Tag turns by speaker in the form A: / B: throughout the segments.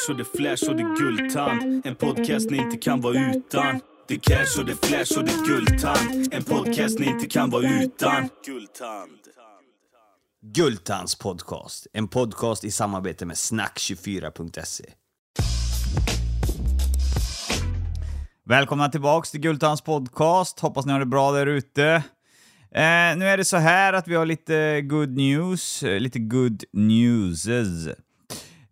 A: cash och det flash och det guldtand. En podcast ni inte kan vara utan. Det cash och det flash och det guldtand. En podcast ni inte kan vara utan. Guldtand.
B: Gultans podcast. En podcast i samarbete med snack24.se. Välkomna tillbaks till Gultans podcast. Hoppas ni har det bra där ute. Eh, nu är det så här att vi har lite good news, eh, lite good newses.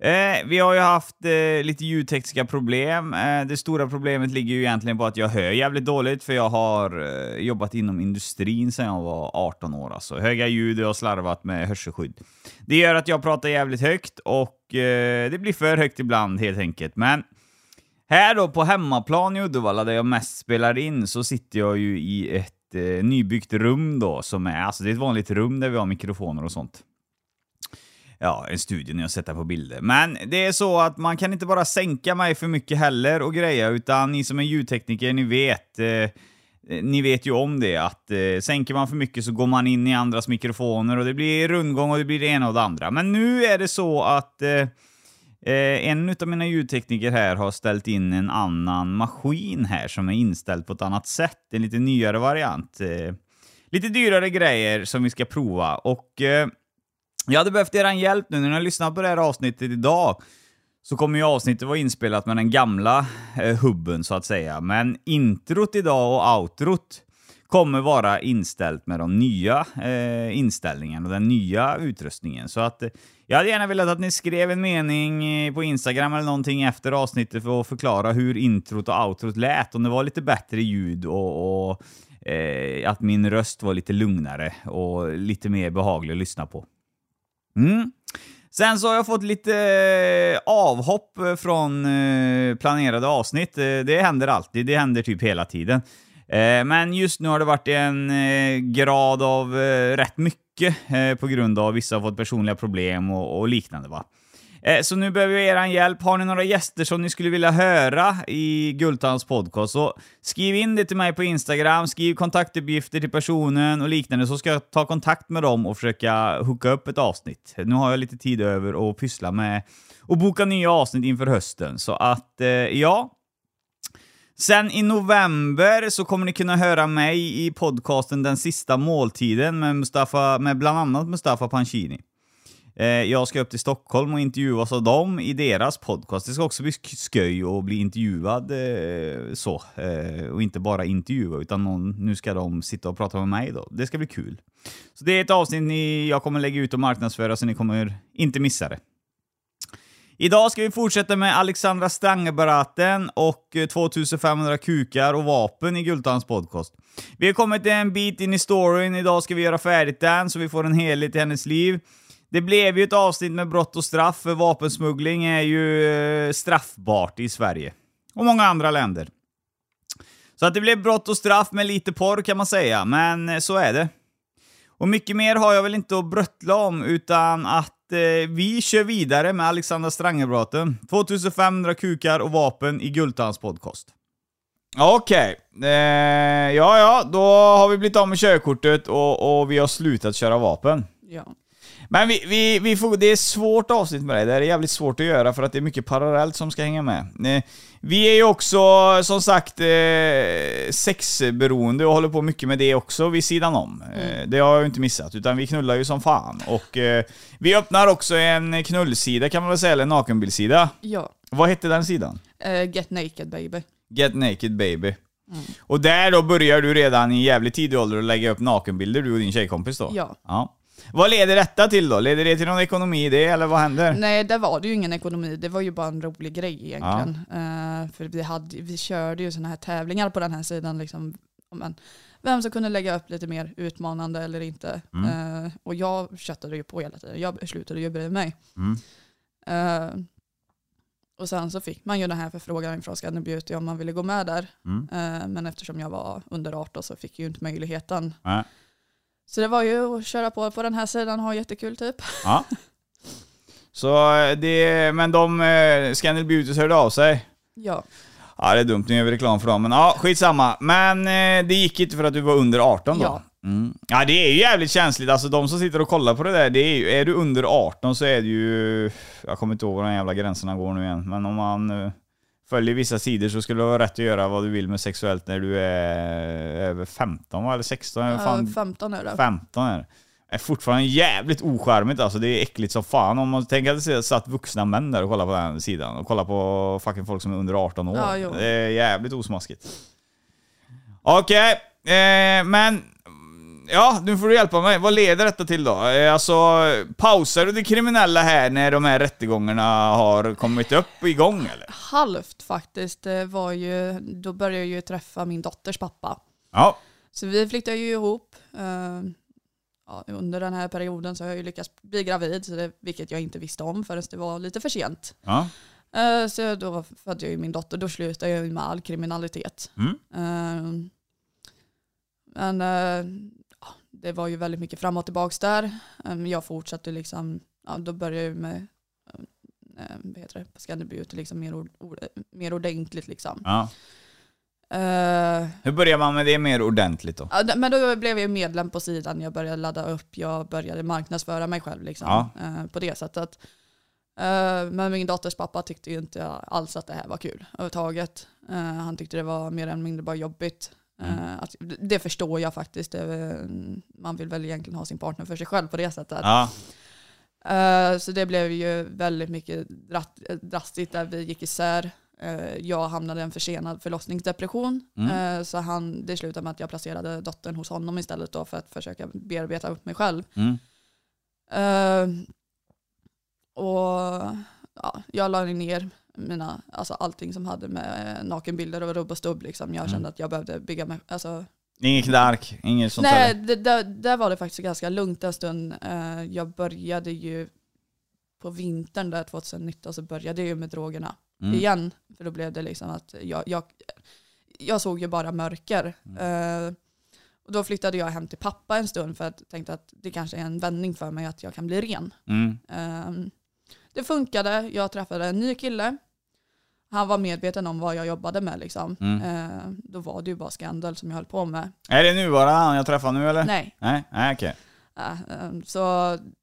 B: Eh, vi har ju haft eh, lite ljudtekniska problem. Eh, det stora problemet ligger ju egentligen på att jag hör jävligt dåligt, för jag har eh, jobbat inom industrin sedan jag var 18 år. Alltså. Höga ljud och jag har slarvat med hörselskydd. Det gör att jag pratar jävligt högt och eh, det blir för högt ibland helt enkelt. Men här då på hemmaplan i Uddevalla, där jag mest spelar in, så sitter jag ju i ett eh, nybyggt rum då, som är, alltså det är ett vanligt rum där vi har mikrofoner och sånt ja, en studio när jag sätter på bilder. Men det är så att man kan inte bara sänka mig för mycket heller och greja, utan ni som är ljudtekniker, ni vet eh, eh, ni vet ju om det, att eh, sänker man för mycket så går man in i andras mikrofoner och det blir rundgång och det blir det ena och det andra. Men nu är det så att eh, eh en av mina ljudtekniker här har ställt in en annan maskin här som är inställd på ett annat sätt, en lite nyare variant. Eh, lite dyrare grejer som vi ska prova och eh, jag hade behövt er hjälp nu när ni har lyssnat på det här avsnittet idag. Så kommer ju avsnittet vara inspelat med den gamla eh, hubben så att säga. Men introt idag och outrot kommer vara inställt med de nya eh, inställningarna och den nya utrustningen. Så att eh, jag hade gärna velat att ni skrev en mening eh, på Instagram eller någonting efter avsnittet för att förklara hur introt och outrot lät, om det var lite bättre ljud och, och eh, att min röst var lite lugnare och lite mer behaglig att lyssna på. Mm. Sen så har jag fått lite eh, avhopp från eh, planerade avsnitt. Eh, det händer alltid, det händer typ hela tiden. Men just nu har det varit en grad av rätt mycket på grund av vissa har fått personliga problem och, och liknande. va. Eh, så nu behöver vi er hjälp. Har ni några gäster som ni skulle vilja höra i Gultans podcast, så skriv in det till mig på Instagram, skriv kontaktuppgifter till personen och liknande, så ska jag ta kontakt med dem och försöka hooka upp ett avsnitt. Nu har jag lite tid över att pyssla med och boka nya avsnitt inför hösten, så att eh, ja, Sen i november så kommer ni kunna höra mig i podcasten Den sista måltiden med, Mustafa, med bland annat Mustafa Pancini. Eh, jag ska upp till Stockholm och intervjuas av dem i deras podcast. Det ska också bli sköj att bli intervjuad eh, så. Eh, och inte bara intervjua, utan någon, nu ska de sitta och prata med mig då. Det ska bli kul. Så det är ett avsnitt ni, jag kommer lägga ut och marknadsföra, så ni kommer inte missa det. Idag ska vi fortsätta med Alexandra Stangebaraten och 2500 kukar och vapen i Gultans podcast. Vi har kommit en bit in i storyn, idag ska vi göra färdigt den så vi får en helhet i hennes liv. Det blev ju ett avsnitt med brott och straff, för vapensmuggling är ju eh, straffbart i Sverige. Och många andra länder. Så att det blev brott och straff med lite porr kan man säga, men eh, så är det. Och mycket mer har jag väl inte att bröttla om, utan att eh, vi kör vidare med Alexandra Strangebraten. 2500 kukar och vapen i Gultans podcast. Okej, okay. eh, ja ja, då har vi blivit av med körkortet och, och vi har slutat köra vapen.
C: Ja.
B: Men vi, vi, vi får, det är svårt avsnitt med det. Det är jävligt svårt att göra för att det är mycket parallellt som ska hänga med. Eh, vi är ju också, som sagt, eh, sexberoende och håller på mycket med det också vid sidan om. Eh, mm. Det har jag ju inte missat, utan vi knullar ju som fan. Och vi öppnar också en knullsida kan man väl säga, eller en nakenbildsida.
C: Ja.
B: Vad hette den sidan?
C: Uh, Get Naked Baby.
B: Get Naked Baby. Mm. Och där då börjar du redan i jävligt tidig ålder att lägga upp nakenbilder, du och din tjejkompis då?
C: Ja.
B: ja. Vad leder detta till då? Leder det till någon ekonomi i det, eller vad händer?
C: Nej, det var det ju ingen ekonomi. Det var ju bara en rolig grej egentligen. Ja. Uh, för vi, hade, vi körde ju sådana här tävlingar på den här sidan. Liksom, men, vem som kunde lägga upp lite mer utmanande eller inte. Mm. Uh, och jag köttade ju på hela tiden. Jag slutade ju bry mig. Mm. Uh, och sen så fick man ju den här förfrågan från Scandinavian Beauty om man ville gå med där. Mm. men eftersom jag var under 18 så fick jag ju inte möjligheten. Så det var ju att köra på på den här sidan och ha jättekul typ.
B: Ja. Så eh, det, men de, eh, Scandal Beauty hörde av sig?
C: Ja.
B: Ja det är dumt, nu gör vi reklam för dem. Men ja, skitsamma. Men eh, det gick inte för att du var under 18 då?
C: Ja.
B: Mm. Ja det är ju jävligt känsligt, alltså de som sitter och kollar på det där, det är ju, är du under 18 så är det ju, jag kommer inte ihåg var de jävla gränserna går nu igen, men om man följer vissa sidor så skulle du ha rätt att göra vad du vill med sexuellt när du är över 15 va? eller 16?
C: Ja,
B: Fan,
C: 15 är det.
B: 15 är det. är fortfarande jävligt ocharmigt alltså, det är äckligt som fan. Om man tänker att det satt vuxna män där och kollar på den sidan och kollar på fucking folk som är under 18 år.
C: Ja,
B: det är jävligt osmaskigt. Okej, eh, men Ja, nu får du hjälpa mig. Vad leder detta till då? Eh, Alltså, pausar du det kriminella här när de här rättegångarna har kommit upp igång eller?
C: Halvt faktiskt. Det var ju, då började jag ju träffa min dotters pappa.
B: Ja.
C: Så vi flyttade ju ihop. Eh, ja, under den här perioden så har jag ju lyckats bli gravid, så det, vilket jag inte visste om förrän det var lite för sent.
B: Ja.
C: Eh, så då födde jag ju min dotter, då slutade jag med all kriminalitet.
B: Mm.
C: Men det var ju väldigt mycket fram och tillbaka där. Eh, jag fortsatte liksom, ja, då började jag med eh, vad heter det, Scandi Beauty liksom mer, ord, ord, mer ordentligt liksom.
B: ja.
C: Eh,
B: Hur börjar man med det mer ordentligt då?
C: Ja, men då blev jag medlem på sidan, jag började ladda upp, jag började marknadsföra mig själv liksom,
B: Ja.
C: eh, på det sättet. Eh, men min dotters pappa tyckte ju inte alls att det här var kul överhuvudtaget. Han tyckte det var mer eller mindre bara jobbigt. Eh, att, det förstår jag faktiskt. Man vill väl egentligen ha sin partner för sig själv på det sättet.
B: Ja.
C: Eh, så det blev ju väldigt mycket drastiskt där vi gick isär. Eh, jag hamnade i en försenad förlossningsdepression.
B: Mm.
C: Så han, det slutade med att jag placerade dottern hos honom istället då för att försöka bearbeta upp mig själv.
B: Mm.
C: Och ja, jag la ner mina, alltså allting som hade med eh, nakenbilder och och stubb. Liksom. Jag
B: Mm.
C: kände att jag behövde bygga mig, alltså,
B: Inget knark, inget sånt
C: Nej,
B: där?
C: det, där, där var det faktiskt ganska lugnt en stund. Eh, jag började ju på vintern där 2019 så började jag ju med drogerna
B: Mm.
C: igen. För då blev det liksom att jag, jag, jag såg ju bara mörker.
B: Mm.
C: Eh, och då flyttade jag hem till pappa en stund för att jag tänkte att det kanske är en vändning för mig att jag kan bli ren.
B: Mm.
C: Det funkade, jag träffade en ny kille. Han var medveten om vad jag jobbade med liksom.
B: Mm.
C: Eh, då var det ju bara skandal som jag höll på med.
B: Är det nuvarande han jag träffar nu eller?
C: Nej,
B: Nej, nej okej.
C: Äh, ehm, så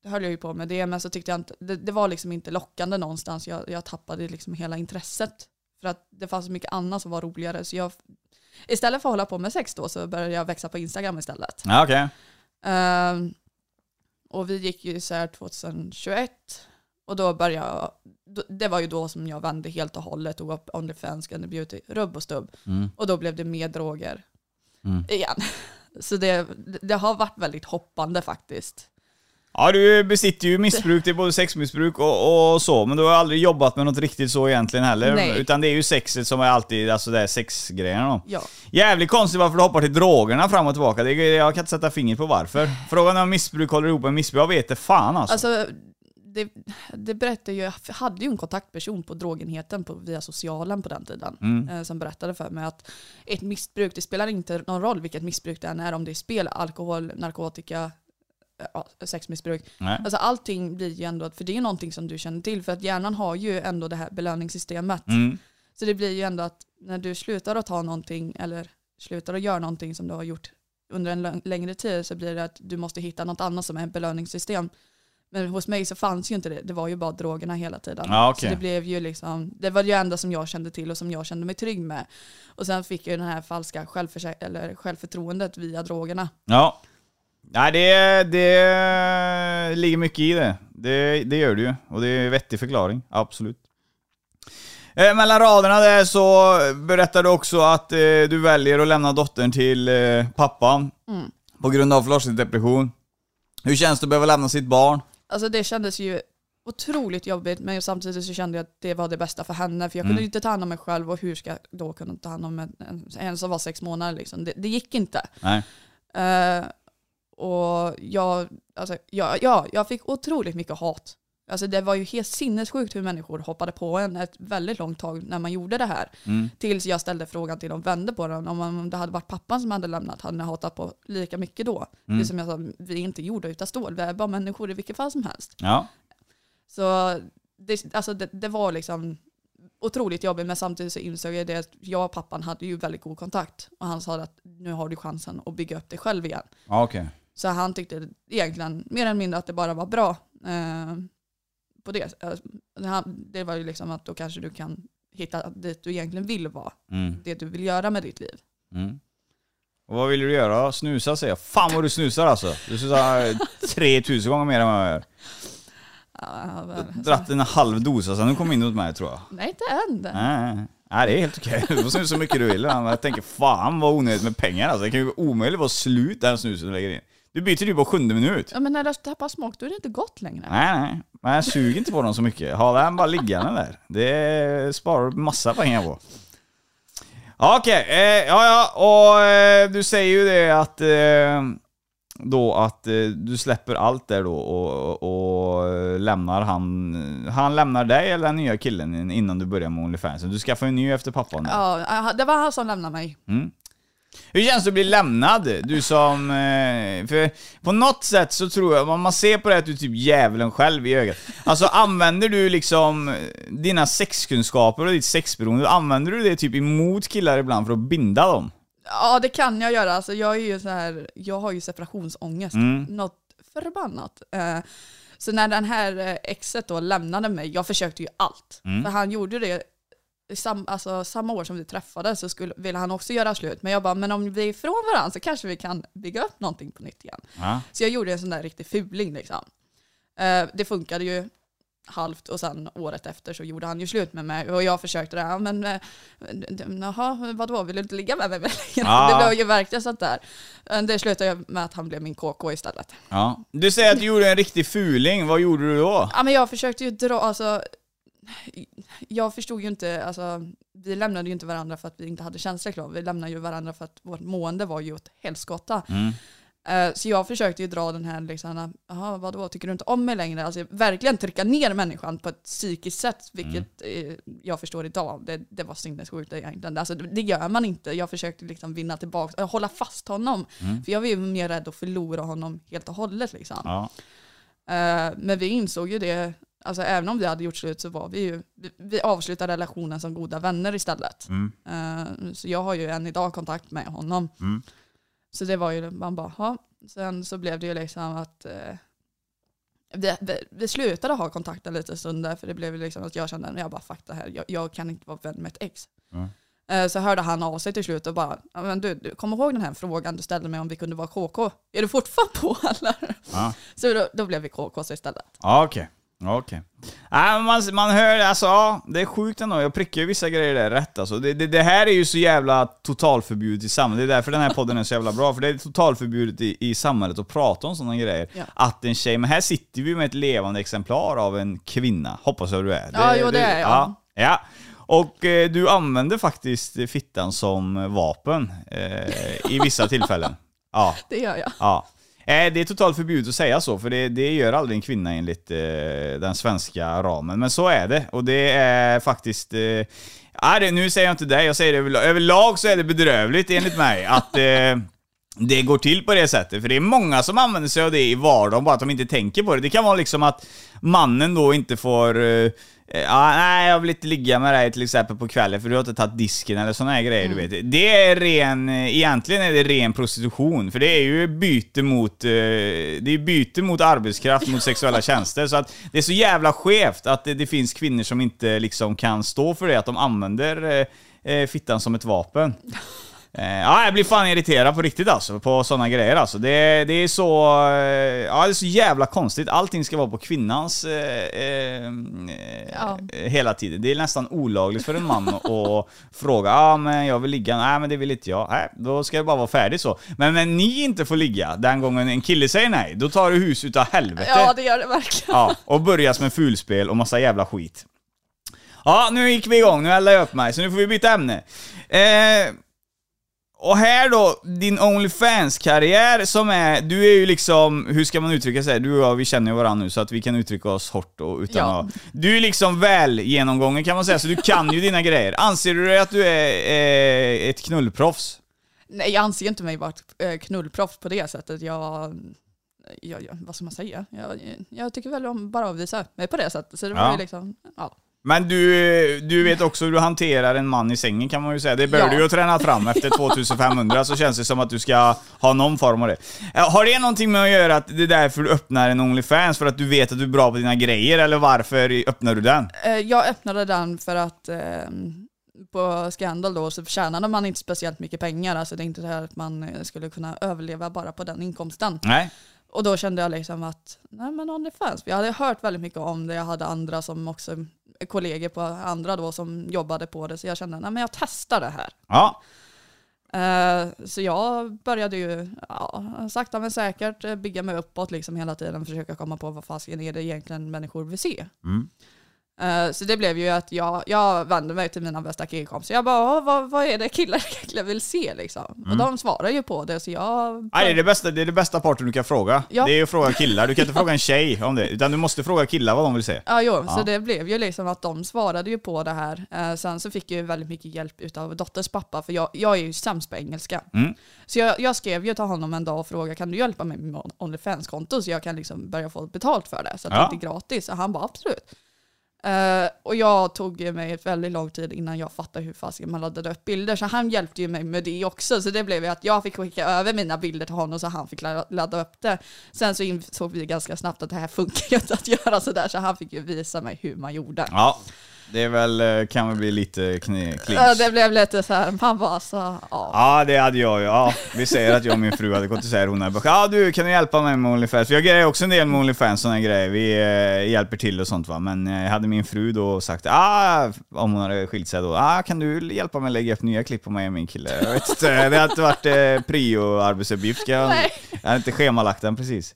C: höll jag ju på med det, men så tyckte jag inte, det, det var liksom inte lockande någonstans. Jag, jag tappade liksom hela intresset. För att det fanns så mycket annat som var roligare. Så jag, istället för att hålla på med sex då så började jag växa på Instagram istället.
B: Ja, okej.
C: Ehm, och vi gick ju isär 2021. Och då började jag, det var ju då som jag vände helt och hållet, tog upp Onlyfans, Gunny Beauty, rubb och stubb.
B: Mm.
C: Och då blev det mer droger
B: Mm.
C: igen. Så det, det har varit väldigt hoppande faktiskt.
B: Ja, du besitter ju missbruk, det är både sexmissbruk och, och så, men du har aldrig jobbat med något riktigt så egentligen heller.
C: Nej.
B: Utan det är ju sexet som är alltid, alltså det är sexgrejerna då.
C: Ja.
B: Jävligt konstigt varför du hoppar till drogerna fram och tillbaka. Det, jag kan inte sätta fingret på varför. Frågan om missbruk håller ihop med missbruk, jag vet det fan alltså.
C: Alltså, det, det berättade ju, jag hade ju en kontaktperson på drogenheten på, via socialen på den tiden.
B: Mm.
C: Eh, som berättade för mig att ett missbruk, det spelar inte någon roll vilket missbruk det än är, om det är spel, alkohol, narkotika, eh, ja, sexmissbruk.
B: Nej.
C: Alltså allting blir ju ändå, för det är ju någonting som du känner till, för att hjärnan har ju ändå det här belöningssystemet.
B: Mm.
C: Så det blir ju ändå att när du slutar att ta någonting eller slutar att göra någonting som du har gjort under en längre tid så blir det att du måste hitta något annat som är ett belöningssystem. Men hos mig så fanns ju inte det, det var ju bara drogerna hela tiden.
B: Ja, okej.
C: Så det blev ju liksom, det var ju det enda som jag kände till och som jag kände mig trygg med. Och sen fick jag ju den här falska eller självförtroendet via drogerna.
B: Ja. Nej, det, det ligger mycket i det. det. Det gör det ju. Och det är en vettig förklaring, absolut. Eh, mellan raderna där så berättar du också att eh, du väljer att lämna dottern till eh, pappa
C: Mm.
B: på grund av förlossningsdepression. Hur känns det att behöva lämna sitt barn?
C: Alltså det kändes ju otroligt jobbigt men samtidigt så kände jag att det var det bästa för henne för jag kunde
B: Mm.
C: inte ta hand om mig själv och hur ska jag då kunna ta hand om en, en, som var sex månader liksom. Det, det gick inte. Eh, och jag, alltså, ja, ja, jag fick otroligt mycket hat. Alltså det var ju helt sinnessjukt hur människor hoppade på en ett väldigt långt tag när man gjorde det här.
B: Mm.
C: Tills jag ställde frågan till dem, vände på den. Om, det hade varit pappan som hade lämnat hade ni hatat på lika mycket då.
B: Mm.
C: Det som jag sa, vi är inte gjorda utav stål, vi är bara människor i vilket fall som helst.
B: Ja.
C: Så det, alltså det, det var liksom otroligt jobbigt men samtidigt så insåg jag det att jag och pappan hade ju väldigt god kontakt. Och han sa att nu har du chansen att bygga upp dig själv igen.
B: Ja, okej.
C: Så han tyckte egentligen mer eller mindre att det bara var bra. På det. Han- det var ju liksom att då kanske du kan hitta dit du egentligen vill vara.
B: Mm.
C: Det du vill göra med ditt liv.
B: Mm. Och vad vill du göra? Snusa säger jag. Fan vad du snusar alltså. Du snusar eh, 3000 gånger mer än vad jag gör.
C: Ja,
B: Dratt en halv dosa sen du kom in hos mig tror jag.
C: Nej, inte än.
B: Nej, nej, det är helt okej. Du får snusa så mycket du vill. Jag tänker fan vad onödigt med pengar alltså. Det kan ju omöjligt vara slut den snusen du lägger in. Du byter ju på sjunde minut.
C: Ja, men när det tappar smak då är det inte gott längre.
B: Nej, nej. Men jag suger inte på dem så mycket. Ha den bara liggande där. Det sparar du massa pengar på. Ja, Okej, eh, ja ja, och eh, du säger ju det att eh, då att eh, du släpper allt där då och, och, och lämnar han, han lämnar dig eller den nya killen innan du börjar med Onlyfans. Du skaffar ju en ny efter pappan.
C: Ja, det var han som lämnade mig.
B: Mm. Hur känns det att bli lämnad? Du som... eh, För på något sätt så tror jag, man ser på det att du är typ djävulen själv i ögat. Alltså använder du liksom dina sexkunskaper och ditt sexberoende, använder du det typ emot killar ibland för att binda dem?
C: Ja, det kan jag göra. Alltså, jag, är ju så här, jag har ju separationsångest.
B: Mm.
C: Något förbannat. Eh, så när den här eh, exet då lämnade mig, jag försökte ju allt.
B: Mm.
C: För han gjorde det sam, alltså, samma år som vi träffades så skulle, ville han också göra slut. Men jag bara, men om vi är ifrån varandra så kanske vi kan bygga upp någonting på nytt igen.
B: Ja.
C: Så jag gjorde en sån där riktig fuling liksom. Eh, det funkade ju halvt och sen året efter så gjorde han ju slut med mig och jag försökte det. Men eh, jaha, vadå, vill du inte ligga med mig längre?
B: Ja.
C: Det blev ju verkligen sånt där. Eh, Det slutade med att han blev min KK istället.
B: ja. Du säger att du gjorde en riktig fuling, vad gjorde du då?
C: Ja men jag försökte ju dra, alltså jag förstod ju inte, alltså vi lämnade ju inte varandra för att vi inte hade känslor kvar. Vi lämnade ju varandra för att vårt mående var ju åt helskotta.
B: Mm.
C: Eh, Så jag försökte ju dra den här, liksom, jaha vadå, tycker du inte om mig längre? Alltså verkligen trycka ner människan på ett psykiskt sätt, vilket eh, jag förstår idag, det, det var sinnessjukt egentligen. Alltså, det gör man inte. Jag försökte liksom vinna tillbaka, äh, hålla fast honom. För jag var ju mer rädd att förlora honom helt och hållet. Liksom.
B: Ja.
C: Eh, men vi insåg ju det, alltså även om vi hade gjort slut så var vi ju, vi, vi avslutade relationen som goda vänner istället.
B: Mm.
C: Eh, så jag har ju än idag kontakt med honom.
B: Mm.
C: Så det var ju, man bara, ha. Sen så blev det ju liksom att eh, vi, vi, vi slutade ha kontakt en liten stund där, för det blev ju liksom att jag kände, jag bara fuck det här, jag, jag kan inte vara vän med ett ex.
B: Mm.
C: Så hörde han av sig till slut och bara, "Ja, men du, du kommer ihåg den här frågan du ställde mig om vi kunde vara KK? Är du fortfarande på eller?
B: Ja.
C: Så då, då blev vi KK istället.
B: Ja, Okej. Okej. Nej, men man, man hör, alltså ja, det är sjukt ändå. Jag prickar ju vissa grejer där rätt alltså. Det, det, det här är ju så jävla totalförbjudet i samhället. Det är därför den här podden är så jävla bra. För det är totalförbjudet i, i samhället att prata om sådana grejer.
C: Ja.
B: Att en tjej, men här sitter vi med ett levande exemplar av en kvinna. Hoppas jag du är.
C: Ja, jo, det är jag.
B: Ja. ja. Och eh, du använder faktiskt fittan som vapen eh, i vissa tillfällen. Ja.
C: Det gör jag.
B: Ja. Eh, det är totalt förbjudet att säga så, för det, det gör aldrig en kvinna enligt eh, den svenska ramen. Men så är det, och det är faktiskt... Eh, det, nu säger jag inte det, jag säger det överlag. Överlag så är det bedrövligt enligt mig att eh, det går till på det sättet. För det är många som använder sig av det i vardagen, bara att de inte tänker på det. Det kan vara liksom att mannen då inte får... Eh, Eh, Ja, nej, jag vill inte ligga med dig till exempel på kvällen för du har inte tagit disken eller såna här grejer du vet. Det är ren, egentligen är det ren prostitution. För det är ju byte mot, eh, det är byte mot arbetskraft, mot sexuella tjänster. Så att det är så jävla skevt att det, det finns kvinnor som inte liksom kan stå för det, att de använder eh, eh, fittan som ett vapen. Eh, ja, jag blir fan irriterad på riktigt alltså, på sådana grejer alltså. Det, det är så... eh, Ja, det är så jävla konstigt. Allting ska vara på kvinnans... Eh, eh,
C: Ja.
B: eh, hela tiden. Det är nästan olagligt för en man att att fråga ja ah, men jag vill ligga, nej men det vill inte jag. Nej, då ska det bara vara färdigt så. Men när ni inte får ligga, den gången en kille säger nej, då tar du hus utav helvete.
C: Ja, det gör det verkligen.
B: Ja, och börjas med fulspel och massa jävla skit. Ja, nu gick vi igång, nu eldar jag upp mig, så nu får vi byta ämne. Eh, och här då, din Onlyfans-karriär som är, du är ju liksom, hur ska man uttrycka sig? Du och jag, vi känner ju varandra nu så att vi kan uttrycka oss hårt och utan
C: Ja.
B: att... Du är liksom väl genomgången kan man säga, så du kan ju dina grejer. Anser du att du är eh, ett knullproffs?
C: Nej, jag anser inte mig vara ett eh, knullproffs på det sättet. Jag, jag, jag, vad ska man säga? Jag, jag tycker väl om bara att visa mig på det sättet. Så det var
B: Ja.
C: ju liksom, ja.
B: Men du, du vet också hur du hanterar en man i sängen kan man ju säga. Det bör
C: Ja.
B: du ju ha tränat fram efter 2500 så känns det som att du ska ha någon form av det. Har det någonting med att göra att det är därför du öppnar en Onlyfans? För att du vet att du är bra på dina grejer? Eller varför öppnar du den?
C: Eh, Jag öppnade den för att eh, på Scandal då så tjänade man inte speciellt mycket pengar. Alltså det är inte så här att man eh, skulle kunna överleva bara på den inkomsten.
B: Nej?
C: Och då kände jag liksom att, nej men OnlyFans, jag hade hört väldigt mycket om det. Jag hade andra som också, kollegor på andra då som jobbade på det. Så jag kände, nej men jag testar det här.
B: Ja.
C: Eh, Så jag började ju ja, sakta men säkert bygga mig uppåt liksom hela tiden. Försöka komma på vad fasiken är det egentligen människor vill se.
B: Mm.
C: Eh, Så det blev ju att jag, jag vände mig till mina bästa killkompisar. Jag bara, "Åh, vad, vad är det killar egentligen vill se liksom? Och de svarar ju på det så jag...
B: Nej, det, är det, bästa, det är det bästa parten du kan fråga.
C: Ja.
B: Det är att fråga killar. Du kan inte fråga en tjej om det, utan du måste fråga killar vad de vill se.
C: Ja, jo,
B: Ja.
C: så det blev ju liksom att de svarade ju på det här. Eh, sen så fick jag ju väldigt mycket hjälp utav dotters pappa, för jag, jag är ju sämst på engelska.
B: Mm.
C: Så jag, jag skrev ju till honom en dag och frågade, kan du hjälpa mig med OnlyFans-konto så jag kan liksom börja få betalt för det, så att
B: Ja.
C: det inte är gratis? Och han bara, absolut. Uh, och jag tog ju mig väldigt lång tid innan jag fattade hur fasiken man laddade upp bilder, så han hjälpte ju mig med det också. Så det blev ju att jag fick skicka över mina bilder till honom så han fick ladda upp det. Sen så insåg vi ganska snabbt att det här funkar ju inte att göra sådär, så han fick ju visa mig hur man gjorde.
B: Ja, det är väl, eh, kan väl bli lite clinch.
C: Ja, det blev lite så här, man bara så, ja.
B: Ja, det hade jag ju. Ja, vi säger att jag och min fru hade gått säga hon hade bara, ja du, kan du hjälpa mig med Onlyfans? För jag grejer också en del med Onlyfans, sådana grejer. Vi eh, hjälper till och sånt va. Men eh, hade min fru då sagt, ah, om hon hade skilt sig då, ah, kan du hjälpa mig lägga upp nya klipp på mig och min kille? Jag vet inte, det hade inte varit eh, prio-arbetsuppgift. Jag, jag hade inte schemalagt den precis.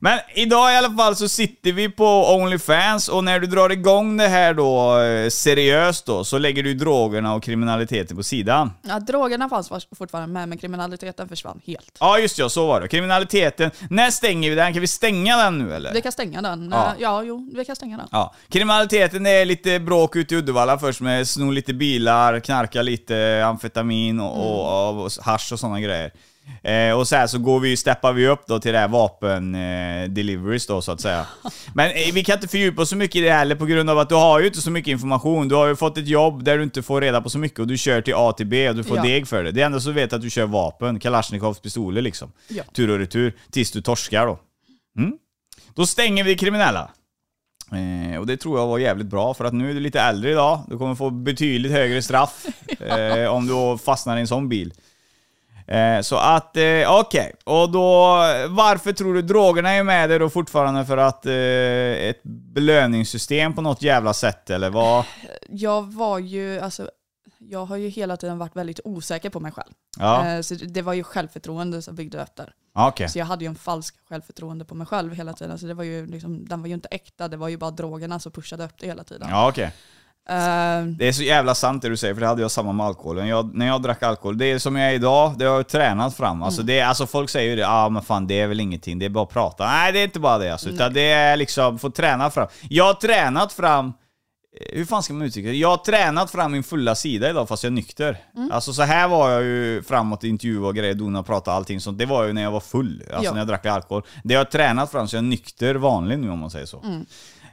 B: Men idag i alla fall så sitter vi på Onlyfans och när du drar igång det här då eh, seriöst då så lägger du drogerna och kriminaliteten på sidan.
C: ja. Drogerna fanns fortfarande med, men kriminaliteten försvann helt.
B: Ja just ja, så var det. Kriminaliteten. När stänger vi den? Kan vi stänga den nu eller?
C: Vi kan stänga den.
B: Ja.
C: Ja, ja jo, vi kan stänga den.
B: Ja. Kriminaliteten är lite bråk ute i Uddevalla först med sno lite bilar, knarka lite amfetamin och, och, och hasch och sådana grejer. Eh, och så här så går vi, steppar vi upp då till det här vapen eh, då så att säga. Men eh, vi kan inte fördjupa oss så mycket i det heller på grund av att du har ju inte så mycket information. Du har ju fått ett jobb där du inte får reda på så mycket och du kör till A till B och du får
C: Ja.
B: deg för det. Det enda så vet att du kör vapen, Kalashnikovs pistoler liksom.
C: Ja.
B: Tur och retur, tills du torskar då. Mm? Då stänger vi kriminella. Eh, och det tror jag var jävligt bra för att nu är du lite äldre idag. Du kommer få betydligt högre straff eh, om du fastnar i en sån bil. Eh, så att, eh, okej. Och då, varför tror du drogerna är med där då fortfarande? För att eh, ett belöningssystem på något jävla sätt eller vad?
C: Jag var ju, alltså, jag har ju hela tiden varit väldigt osäker på mig själv.
B: Ja,
C: Eh, Så det var ju självförtroende som byggde upp där.
B: okej.
C: Så jag hade ju en falsk självförtroende på mig själv hela tiden. Så det var ju liksom, den var ju inte äkta, det var ju bara drogerna som pushade upp det hela tiden.
B: Ja, okej.
C: Eh,
B: Det är så jävla sant det du säger, för det hade jag samma med alkoholen. Jag, när jag drack alkohol, det är som jag är idag, det har jag tränat fram. Alltså, det, är- alltså folk säger ju det, ah, men fan det är väl ingenting, det är bara att prata. Nej det är inte bara det alltså, utan det är liksom, få träna fram. Jag har tränat fram, eh, hur fan ska man uttrycka det? Jag har tränat fram min fulla sida idag fast jag är nykter. Alltså så här var jag ju framåt i intervjuer och grejer, dona, prata allting sånt. Det var ju när jag var full, alltså
C: Ja.
B: när jag drack alkohol. Det har jag tränat fram så jag är nykter vanlig nu om man säger så.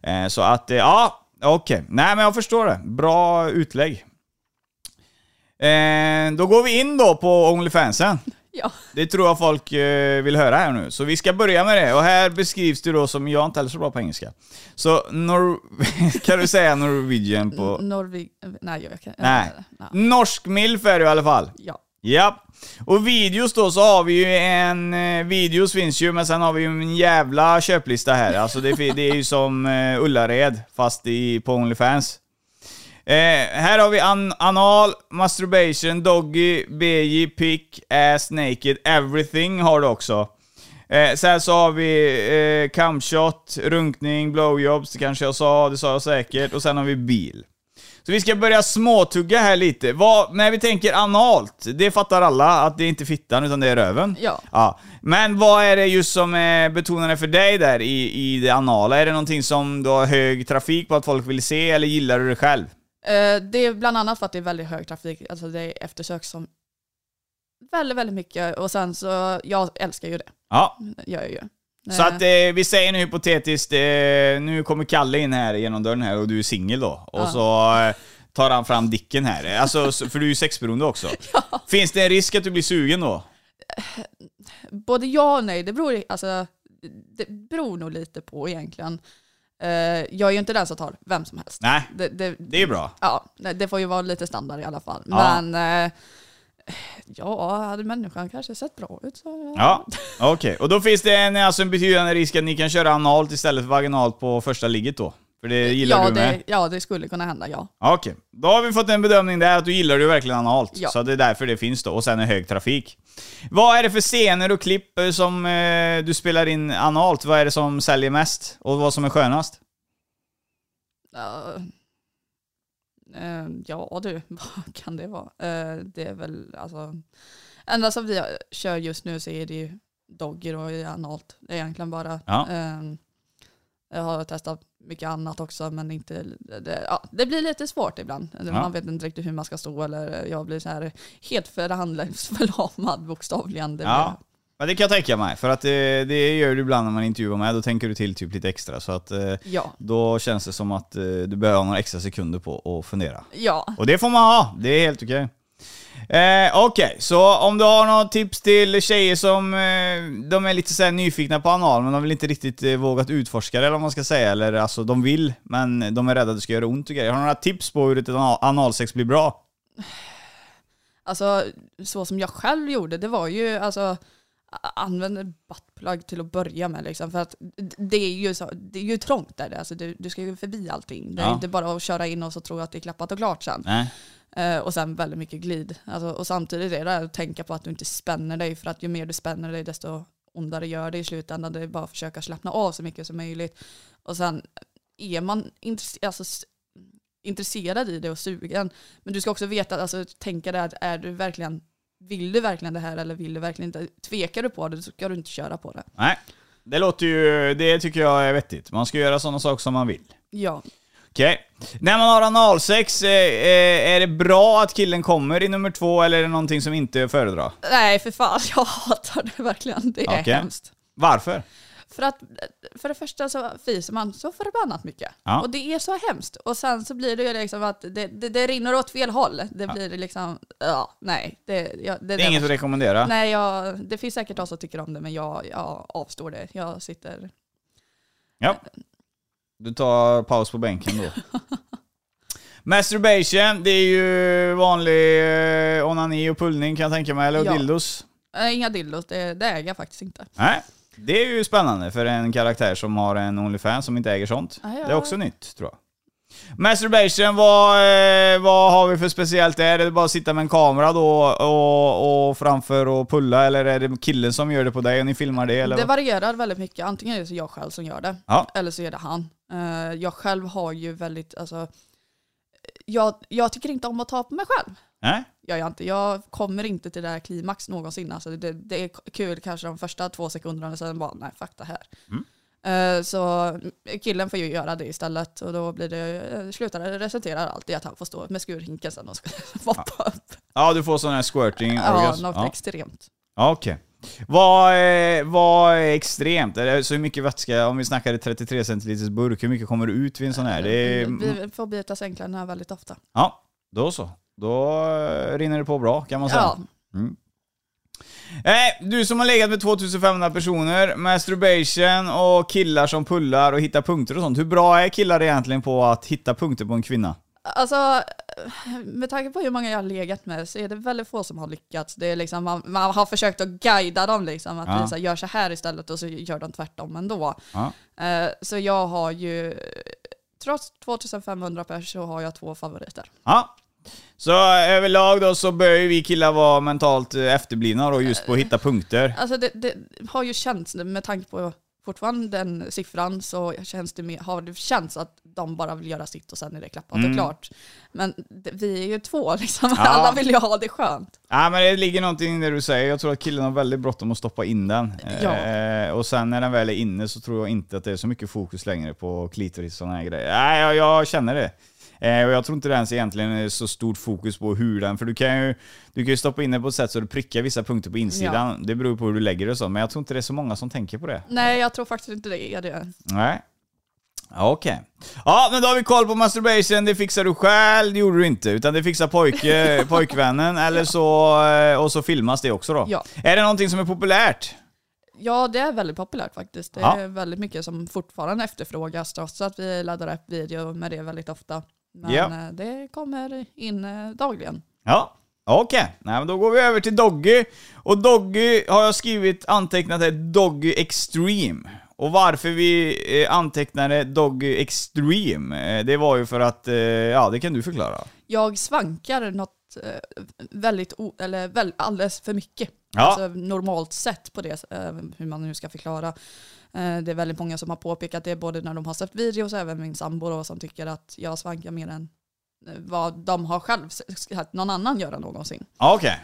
B: Eh, så att, eh, ja, okej. Nej men jag förstår det. Bra utlägg. Eh, då går vi in då på Onlyfansen.
C: ja.
B: Det tror jag folk eh, vill höra här nu. Så vi ska börja med det. Och här beskrivs det då som, jag är inte heller så bra på engelska. Så, Nor kan du säga Norwegian på...
C: Norvig... Nej, jag kan
B: Nej.
C: nej.
B: Norsk milf är det i alla fall.
C: Ja.
B: Ja. Och videos då så har vi ju en... Eh, videos finns ju, men sen har vi ju en jävla köplista här. Alltså det, det är ju som eh, Ullared, fast i, på Onlyfans. Eh, här har vi an anal, masturbation, doggy, BJ, pick, ass, naked, everything har du också. Eh, sen så har vi eh, camshot, runkning, blowjobs, det kanske jag sa, det sa jag säkert. Och sen har vi bil. Så vi ska börja småtugga här lite. Vad, när vi tänker analt, det fattar alla att det är inte fittan utan det är röven.
C: Ja.
B: ja. Men vad är det just som är betonande för dig där i, i det anala? Är det någonting som du har hög trafik på att folk vill se eller gillar du det själv?
C: Eh, Det är bland annat för att det är väldigt hög trafik, alltså det är eftersök som väldigt, väldigt mycket och sen så, jag älskar ju det,
B: Ja,
C: gör jag ju.
B: Så att eh, vi säger nu hypotetiskt, eh, nu kommer Kalle in här genom dörren här och du är singel då. Och
C: Ja.
B: så eh, tar han fram dicken här. Alltså, så- för du är ju sexberoende också. Finns det en risk att du blir sugen då?
C: Både ja och nej, det beror, alltså, det beror nog lite på egentligen. Eh, jag är ju inte den som tar vem som helst.
B: Nej,
C: Det, det,
B: det är bra.
C: Ja, det får ju vara lite standard i alla fall.
B: Ja.
C: Men eh, ja, hade människan kanske sett bra ut så...
B: Ja, okej. Och då finns det en, alltså en betydande risk att ni kan köra analt istället för vaginalt på första ligget då? För det gillar
C: ja,
B: du med?
C: det, ja, det skulle kunna hända, ja.
B: Okej, då har vi fått en bedömning där att du gillar det verkligen analt.
C: Ja.
B: Så det är därför det finns då. Och sen är hög trafik. Vad är det för scener och klipp eh, som eh, du spelar in analt? Vad är det som säljer mest? Och vad som är skönast?
C: Ja, eh, ja du, vad kan det vara? Eh, det är väl alltså... Enda som vi kör just nu så är det ju dogger och analt. Det är egentligen bara.
B: Ja.
C: Eh, jag har testat mycket annat också men inte, det, ja, det blir lite svårt ibland. Man vet inte riktigt hur man ska stå eller jag blir så här helt förhandlingsförlamad bokstavligen. Det
B: Ja.
C: blir,
B: Ja, det kan jag tänka mig. För att det, det gör du ibland när man intervjuar med. Då tänker du till typ lite extra. Så att eh,
C: ja.
B: då känns det som att eh, du behöver några extra sekunder på att fundera.
C: ja.
B: Och det får man ha, det är helt okej. Eh, Okej, så om du har något tips till tjejer som eh, de är lite så här nyfikna på anal, men de vill inte riktigt eh, vågat utforska det, eller vad man ska säga. Eller alltså, de vill, men de är rädda att det ska göra ont och grejer. Har du några tips på hur ett anal- analsex blir bra?
C: Alltså så som jag själv gjorde, det var ju alltså a- använd en buttplug till att börja med liksom. För att det är ju, så, det är ju trångt där, alltså, du, du ska ju förbi allting. Det är
B: Ja.
C: inte bara att köra in och så tro att det är klappat och klart sen. Eh, och sen väldigt mycket glid. Alltså, och samtidigt är det att tänka på att du inte spänner dig, för att ju mer du spänner dig desto ondare gör det i slutändan. Det är bara att försöka slappna av så mycket som möjligt. Och sen är man intresse- alltså, intresserad i det och sugen, men du ska också veta, alltså tänka det att är du verkligen, vill du verkligen det här eller vill du verkligen inte? Tvekar du på det så ska du inte köra på det.
B: Nej. Det låter ju, det tycker jag är vettigt. Man ska göra sådana saker som man vill.
C: Ja,
B: Okej. När man har analsex, eh, eh, är det bra att killen kommer i nummer två, eller är det någonting som inte är att föredra?
C: nej för fan, jag hatar det verkligen. Det är
B: Okej.
C: hemskt.
B: Varför?
C: För att för det första så fiser man så förbannat mycket.
B: Ja.
C: Och det är så hemskt. Och sen så blir det ju liksom att det, det, det rinner åt fel håll. Det blir liksom, ja, nej. Det, ja, det,
B: Det är inget att rekommendera?
C: Nej, jag, det finns säkert de som tycker om det, men jag, jag avstår det. Jag sitter...
B: Ja. Du tar paus på bänken då. Masturbation, det är ju vanlig eh, onani och pullning kan jag tänka mig, eller
C: Ja.
B: dildos.
C: Äh, inga dildos, det, det äger jag faktiskt inte.
B: Nej, det är ju spännande för en karaktär som har en Onlyfans som inte äger sånt.
C: Ja.
B: Det är också nytt, tror jag. Masturbation, vad, eh, vad har vi för speciellt där? Är det bara att sitta med en kamera då och, och framför och pulla, eller är det killen som gör det på dig och ni filmar det? Eller
C: Det varierar väldigt mycket. Antingen är det jag själv som gör det,
B: Ja.
C: eller så är det han. Eh, jag själv har ju väldigt, alltså... Jag, jag tycker inte om att ta på mig själv.
B: Nej?
C: Gör jag inte. Jag kommer inte till det här klimax någonsin. Alltså det, det är kul kanske de första två sekunderna och sen bara nej fuck det här.
B: Mm.
C: Eh, så killen får ju göra det istället och då blir det, eh, slutar det resulterar alltid i att han får stå med skurhinken sen och ska moppa upp.
B: Ja, du får sån här squirting
C: Ja, något
B: Ja.
C: extremt.
B: Ja, Okej. Vad, är- vad är extremt? Är det så mycket vätska, om vi snackar 33 centiliters burk, hur mycket kommer det ut vid en sån här? Det är,
C: Vi får byta sängkläderna väldigt ofta.
B: ja, då så. Då eh, rinner det på bra kan man säga.
C: Ja,
B: Eh, du som har legat med 2500 personer, masturbation och killar som pullar och hittar punkter och sånt. Hur bra är killar egentligen på att hitta punkter på en kvinna?
C: alltså med tanke på hur många jag har legat med så är det väldigt få som har lyckats. Det är liksom, man, man har försökt att guida dem liksom, att
B: Ja.
C: visa gör så här istället och så gör de tvärtom ändå.
B: Ja.
C: Eh, Så jag har ju, trots 2500 pers så har jag två favoriter.
B: Ja. Så överlag då så bör ju vi killar vara mentalt eh, efterblivna då just på att hitta punkter.
C: Alltså det, det har ju känts, med tanke på fortfarande den siffran, så känns det mer, har det känts att de bara vill göra sitt och sen är det klappat
B: Mm.
C: och klart. Men det, vi är ju två liksom,
B: Ja.
C: alla vill ju ha det skönt.
B: Ja men det ligger någonting i det du säger. Jag tror att killen har väldigt bråttom att stoppa in den.
C: Ja.
B: Eh, och sen när den väl är inne så tror jag inte att det är så mycket fokus längre på klitoris och sådana här grejer. Nej, jag, jag känner det. Eh, och jag tror inte det ens egentligen är så stort fokus på hur den, för du kan ju, du kan ju stoppa in det på ett sätt så du prickar vissa punkter på insidan. Det beror på hur du lägger det och så, men jag tror inte det är så många som tänker på det.
C: Nej, jag tror faktiskt inte det är det.
B: Nej. Okej. Ja, men då har vi koll på masturbation, det fixar du själv, det gjorde du inte. Utan det fixar pojke, pojkvännen, eller så, eh, och så filmas det också då.
C: Ja.
B: Är det någonting som är populärt?
C: Ja, det är väldigt populärt faktiskt. Det
B: Ja.
C: är väldigt mycket som fortfarande efterfrågas trots att vi laddar upp video med det väldigt ofta. Men
B: Ja.
C: eh, det kommer in eh, dagligen.
B: Ja. Okej, Nej, men då går vi över till Doggy. Och Doggy har jag skrivit, antecknat är Doggy Extreme. Och varför vi eh, antecknade Doggy Extreme, det var ju för att, ja det kan du förklara.
C: Jag svankar något väldigt, eller väl, alldeles för mycket.
B: Ja.
C: Alltså normalt sett på det, hur man nu ska förklara. Eh, Det är väldigt många som har påpekat det både när de har sett videos och även min sambo då, som tycker att jag svankar mer än eh, vad de har själv sett någon annan göra någonsin.
B: Okej.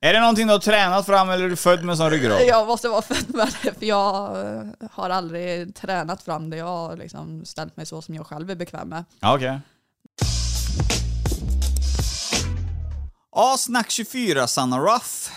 B: Är det någonting du har tränat fram eller är du född med sån ryggrad?
C: Jag måste vara född med det, för jag eh, har aldrig tränat fram det. Jag har liksom ställt mig så som jag själv är bekväm med.
B: Ja, okej. Ja, Snack 24, Sanna Ruff.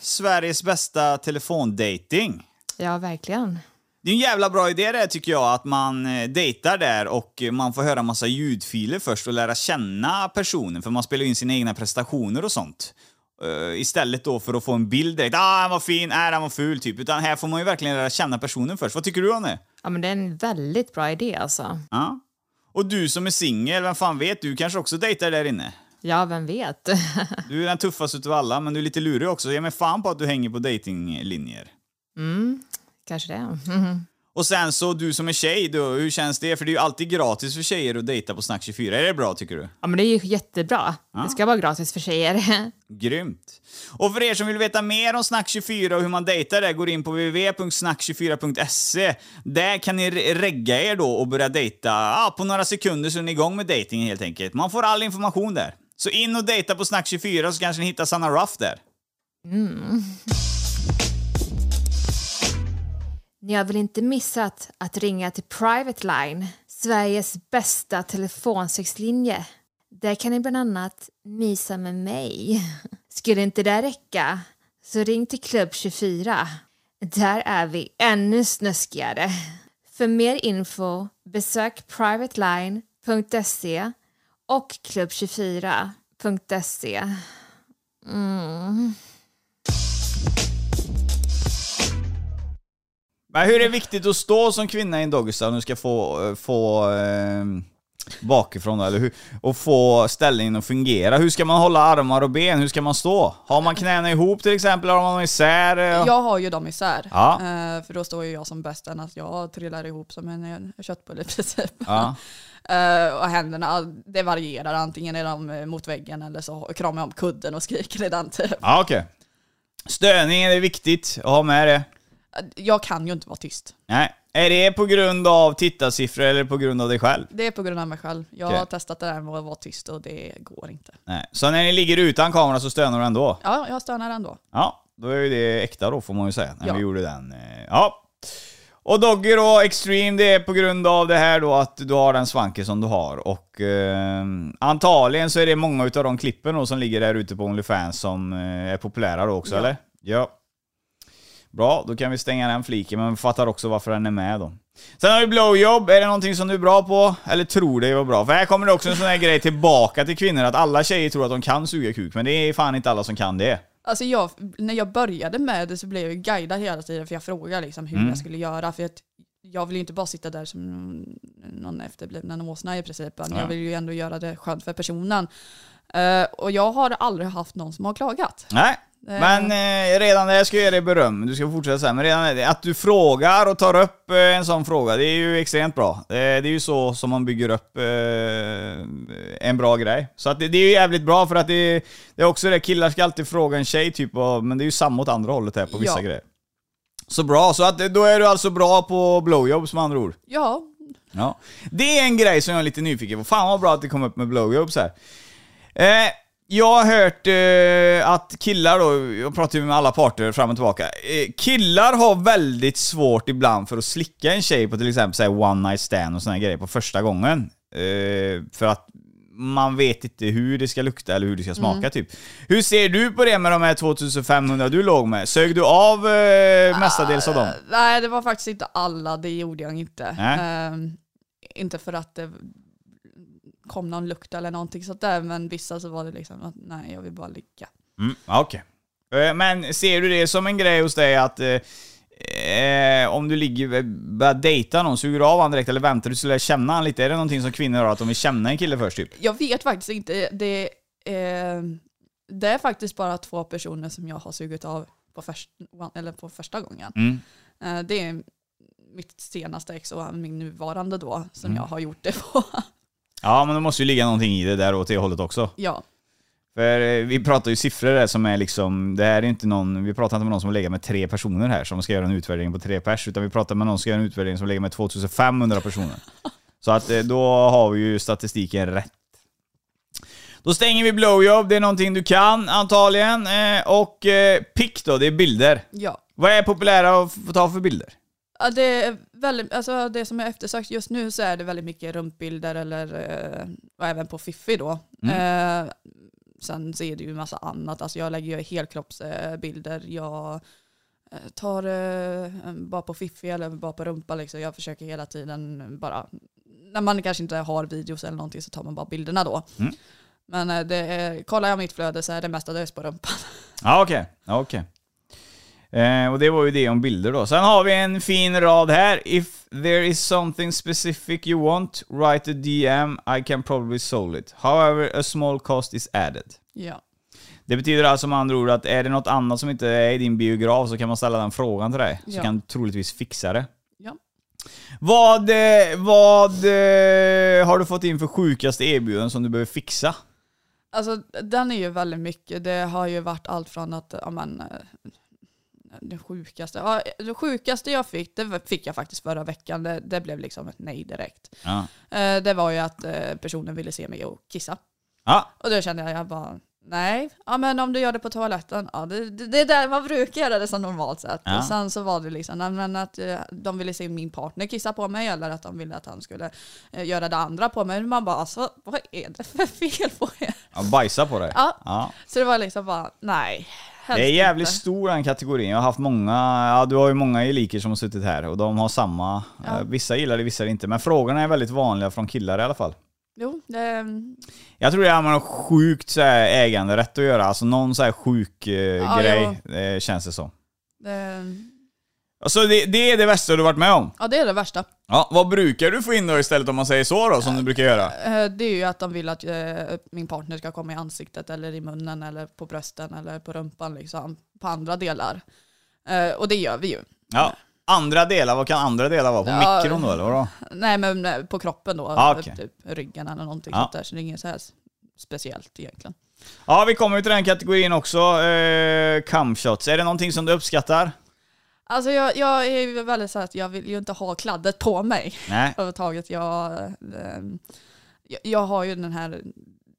B: Sveriges bästa telefondating.
D: Ja, verkligen.
B: Det är en jävla bra idé det tycker jag, att man eh, dejtar där och man får höra massa ljudfiler först och lära känna personen, för man spelar in sina egna prestationer och sånt. Eh, istället då för att få en bild direkt, ah han var fin, ah han var ful typ. Utan här får man ju verkligen lära känna personen först. Vad tycker du om det?
D: Ja, men det är en väldigt bra idé alltså.
B: Ja. Och du som är singel, vem fan vet, du kanske också dejtar där inne?
D: Ja, vem vet?
B: Du är den tuffaste utav alla, men du är lite lurig också. Ge mig fan på att du hänger på datinglinjer.
D: Mm, kanske det. Mhm.
B: Och sen så, du som är tjej då, hur känns det? För det är ju alltid gratis för tjejer att dejta på Snack 24. Är det bra tycker du?
D: Ja, men det är ju jättebra. Det ska vara gratis för tjejer.
B: Grymt. Och för er som vill veta mer om Snack 24 och hur man dejtar där, går in på www.snack24.se. Där kan ni re- regga er då och börja dejta ja, på några sekunder så är ni igång med dejtingen helt enkelt. Man får all information där. Så in och dejta på Snack 24 så kanske ni hittar Sanna Ruff där.
D: Ni har väl inte missat att ringa till Private Line, Sveriges bästa telefonsexlinje. Där kan ni bland annat mysa med mig. Skulle inte det räcka, så ring till Klubb 24. Där är vi ännu snuskigare. För mer info besök privateline.se och klubb24.se.
B: Men hur är det viktigt att stå som kvinna i en doggystyle om du ska få, få eh, bakifrån då, eller hur? Och få ställningen att fungera. Hur ska man hålla armar och ben? Hur ska man stå? Har man knäna ihop till exempel? Har man dem isär? Eh,
C: Jag har ju dem isär.
B: Ja.
C: Eh, för då står ju jag som bäst än att jag trillar ihop som en, köttbulle i princip.
B: Ja.
C: Eh, och händerna, det varierar. Antingen är de eh, mot väggen eller så kramar jag om kudden och skriker i den typ.
B: Ja, okej. Stöningen är viktigt att ha med det.
C: Jag kan ju inte vara tyst.
B: Nej. Är det på grund av tittarsiffror eller på grund av dig själv?
C: Det är på grund av mig själv. Jag
B: Okej.
C: har testat det där med att vara tyst och det går inte.
B: Nej. Så när ni ligger utan kamera så stönar du ändå?
C: Ja, jag stönar ändå.
B: Ja, då är ju det äkta då får man ju säga, när
C: Ja.
B: vi gjorde den. eh, Ja. Och Doggy då, Extreme, det är på grund av det här då att du har den svanken som du har. Och eh, antagligen så är det många utav de klippen då som ligger där ute på Onlyfans som eh, är populära då också,
C: Ja.
B: eller? Ja. Bra, då kan vi stänga den fliken, men vi fattar också varför den är med då. Sen har vi blowjob, är det någonting som du är bra på? Eller tror dig vara bra? För här kommer det också en sån här grej tillbaka till kvinnor, att alla tjejer tror att de kan suga kuk, men det är fan inte alla som kan det.
C: Alltså jag, när jag började med det så blev jag ju guidad hela tiden för jag frågade liksom hur
B: Mm.
C: jag skulle göra. För att jag vill ju inte bara sitta där som någon efterbliven åsna i princip. Jag vill ju ändå göra det skönt för personen. Eh, och jag har aldrig haft någon som har klagat.
B: Nej, men eh, redan där ska jag ge dig beröm, du ska fortsätta sen, men redan det- att du frågar och tar upp eh, en sån fråga, det är ju extremt bra. Eh, det är ju så som man bygger upp eh, en bra grej. Så att det, det är ju jävligt bra för att det, det är också det, killar ska alltid fråga en tjej typ, och, men det är ju samma åt andra hållet här på vissa
C: Ja.
B: grejer. Så bra, så att eh, då är du alltså bra på blowjobs med andra ord?
C: Ja,
B: Ja. Det är en grej som jag är lite nyfiken på. Fan vad bra att det kom upp med blowjobs här. Jag har hört eh, att killar då, jag pratar ju med alla parter fram och tillbaka. Eh, killar har väldigt svårt ibland för att slicka en tjej på till exempel så här one night stand och såna här grejer på första gången. Eh, för att man vet inte hur det ska lukta eller hur det ska smaka
C: Mm.
B: typ. Hur ser du på det med de här 2500 du låg med? Sög du av eh, mestadels av dem?
C: Eh, Nej, det var faktiskt inte alla, det gjorde jag inte. Ehm, inte för att det kom någon lukt eller någonting sånt där, men vissa så var det liksom att nej, jag vill bara ligga.
B: Mm, Okej. Eh, Men ser du det som en grej hos dig att eh, eh, om du ligger, börjar dejta någon, suger du av honom direkt eller väntar du tills du känna honom lite? Är det någonting som kvinnor har, att de vill känna en kille först typ?
C: Jag vet faktiskt inte, det, eh, det är faktiskt bara två personer som jag har sugit av på, först, eller på första gången.
B: Mm.
C: Eh, det är mitt senaste ex och min nuvarande då, som
B: Mm.
C: jag har gjort det på.
B: Ja, men det måste ju ligga någonting i det där åt det hållet också.
C: ja,
B: För eh, vi pratar ju siffror där som är liksom, det här är inte någon, vi pratar inte med någon som legat med tre personer här som ska göra en utvärdering på tre pers, utan vi pratar med någon som ska göra en utvärdering som lägger med 2500 personer. Så att eh, då har vi ju statistiken rätt. Då stänger vi blowjob, det är någonting du kan antagligen. Eh, Och pick då, det är bilder.
C: ja.
B: Vad är populära att få ta för bilder?
C: Ja, det, är väldigt, alltså det som är eftersökt just nu så är det väldigt mycket rumpbilder eller, eh, och även på Fiffi då.
B: Mm.
C: Eh, sen så är det ju massa annat. Alltså jag lägger ju helkroppsbilder. Jag eh, tar eh, bara på Fiffi eller bara på rumpa. Liksom. Jag försöker hela tiden bara, när man kanske inte har videos eller någonting så tar man bara bilderna då.
B: Mm.
C: Men eh, det är, kollar jag mitt flöde så är det mestadels på rumpan.
B: Ja, okej. Ja, okej. Eh, och det var ju det om bilder då. Sen har vi en fin rad här. If there is something specific you want, write a DM, I can probably solve it. However, a small cost is added.
C: Ja.
B: Det betyder alltså med andra ord att är det något annat som inte är i din biograf så kan man ställa den frågan till dig. Så
C: Ja.
B: kan du troligtvis fixa det.
C: Ja.
B: Vad, eh, vad eh, har du fått in för sjukaste erbjudanden som du behöver fixa?
C: Alltså den är ju väldigt mycket. Det har ju varit allt från att, ja men, det sjukaste, ja, det sjukaste jag fick, det fick jag faktiskt förra veckan. Det, det blev liksom ett nej direkt.
B: Ja.
C: Eh, Det var ju att eh, personen ville se mig och kissa.
B: Ja,
C: Och då kände jag, jag bara, nej, ja men om du gör det på toaletten, ja det, det, det är där man brukar göra det som normalt sett.
B: Ja.
C: Och sen så var det liksom, nej, men att eh, de ville se min partner kissa på mig eller att de ville att han skulle eh, göra det andra på mig. Man bara, alltså vad är det för fel på er?
B: ja bajsa på dig.
C: Ja. så det var liksom bara, nej. Helst
B: Det är jävligt
C: inte.
B: stor den kategorin. Jag har haft många, ja du har ju många eliker som har suttit här och de har samma.
C: Ja.
B: Eh, Vissa gillar det, vissa inte. Men frågorna är väldigt vanliga från killar i alla fall.
C: Jo, det,
B: Jag tror det har med något sjukt så här, äganderätt att göra. Alltså någon så här sjuk eh,
C: Ja,
B: grej, eh, känns det som.
C: det,
B: Alltså det, det är det värsta du varit med om.
C: ja, det är det värsta.
B: Ja, vad brukar du få in då istället om man säger så då, som du brukar göra?
C: Eh, Det är ju att de vill att eh, min partner ska komma i ansiktet eller i munnen eller på brösten eller på rumpan liksom. På andra delar. Eh, Och det gör vi ju.
B: Ja. Andra delar, vad kan andra delar vara? På
C: Ja.
B: mikron då eller vadå?
C: Nej men eh, på kroppen då.
B: Ah, okej.
C: Typ ryggen eller någonting
B: Ja.
C: sånt där. Så det är inget så här speciellt egentligen.
B: Ja, vi kommer ju till den kategorin också. Eh, cumshots. Är det någonting som du uppskattar?
C: Alltså jag, jag är ju väldigt så att jag vill ju inte ha kladdet på mig
B: Nej.
C: överhuvudtaget. Jag, eh, jag, jag har ju den här,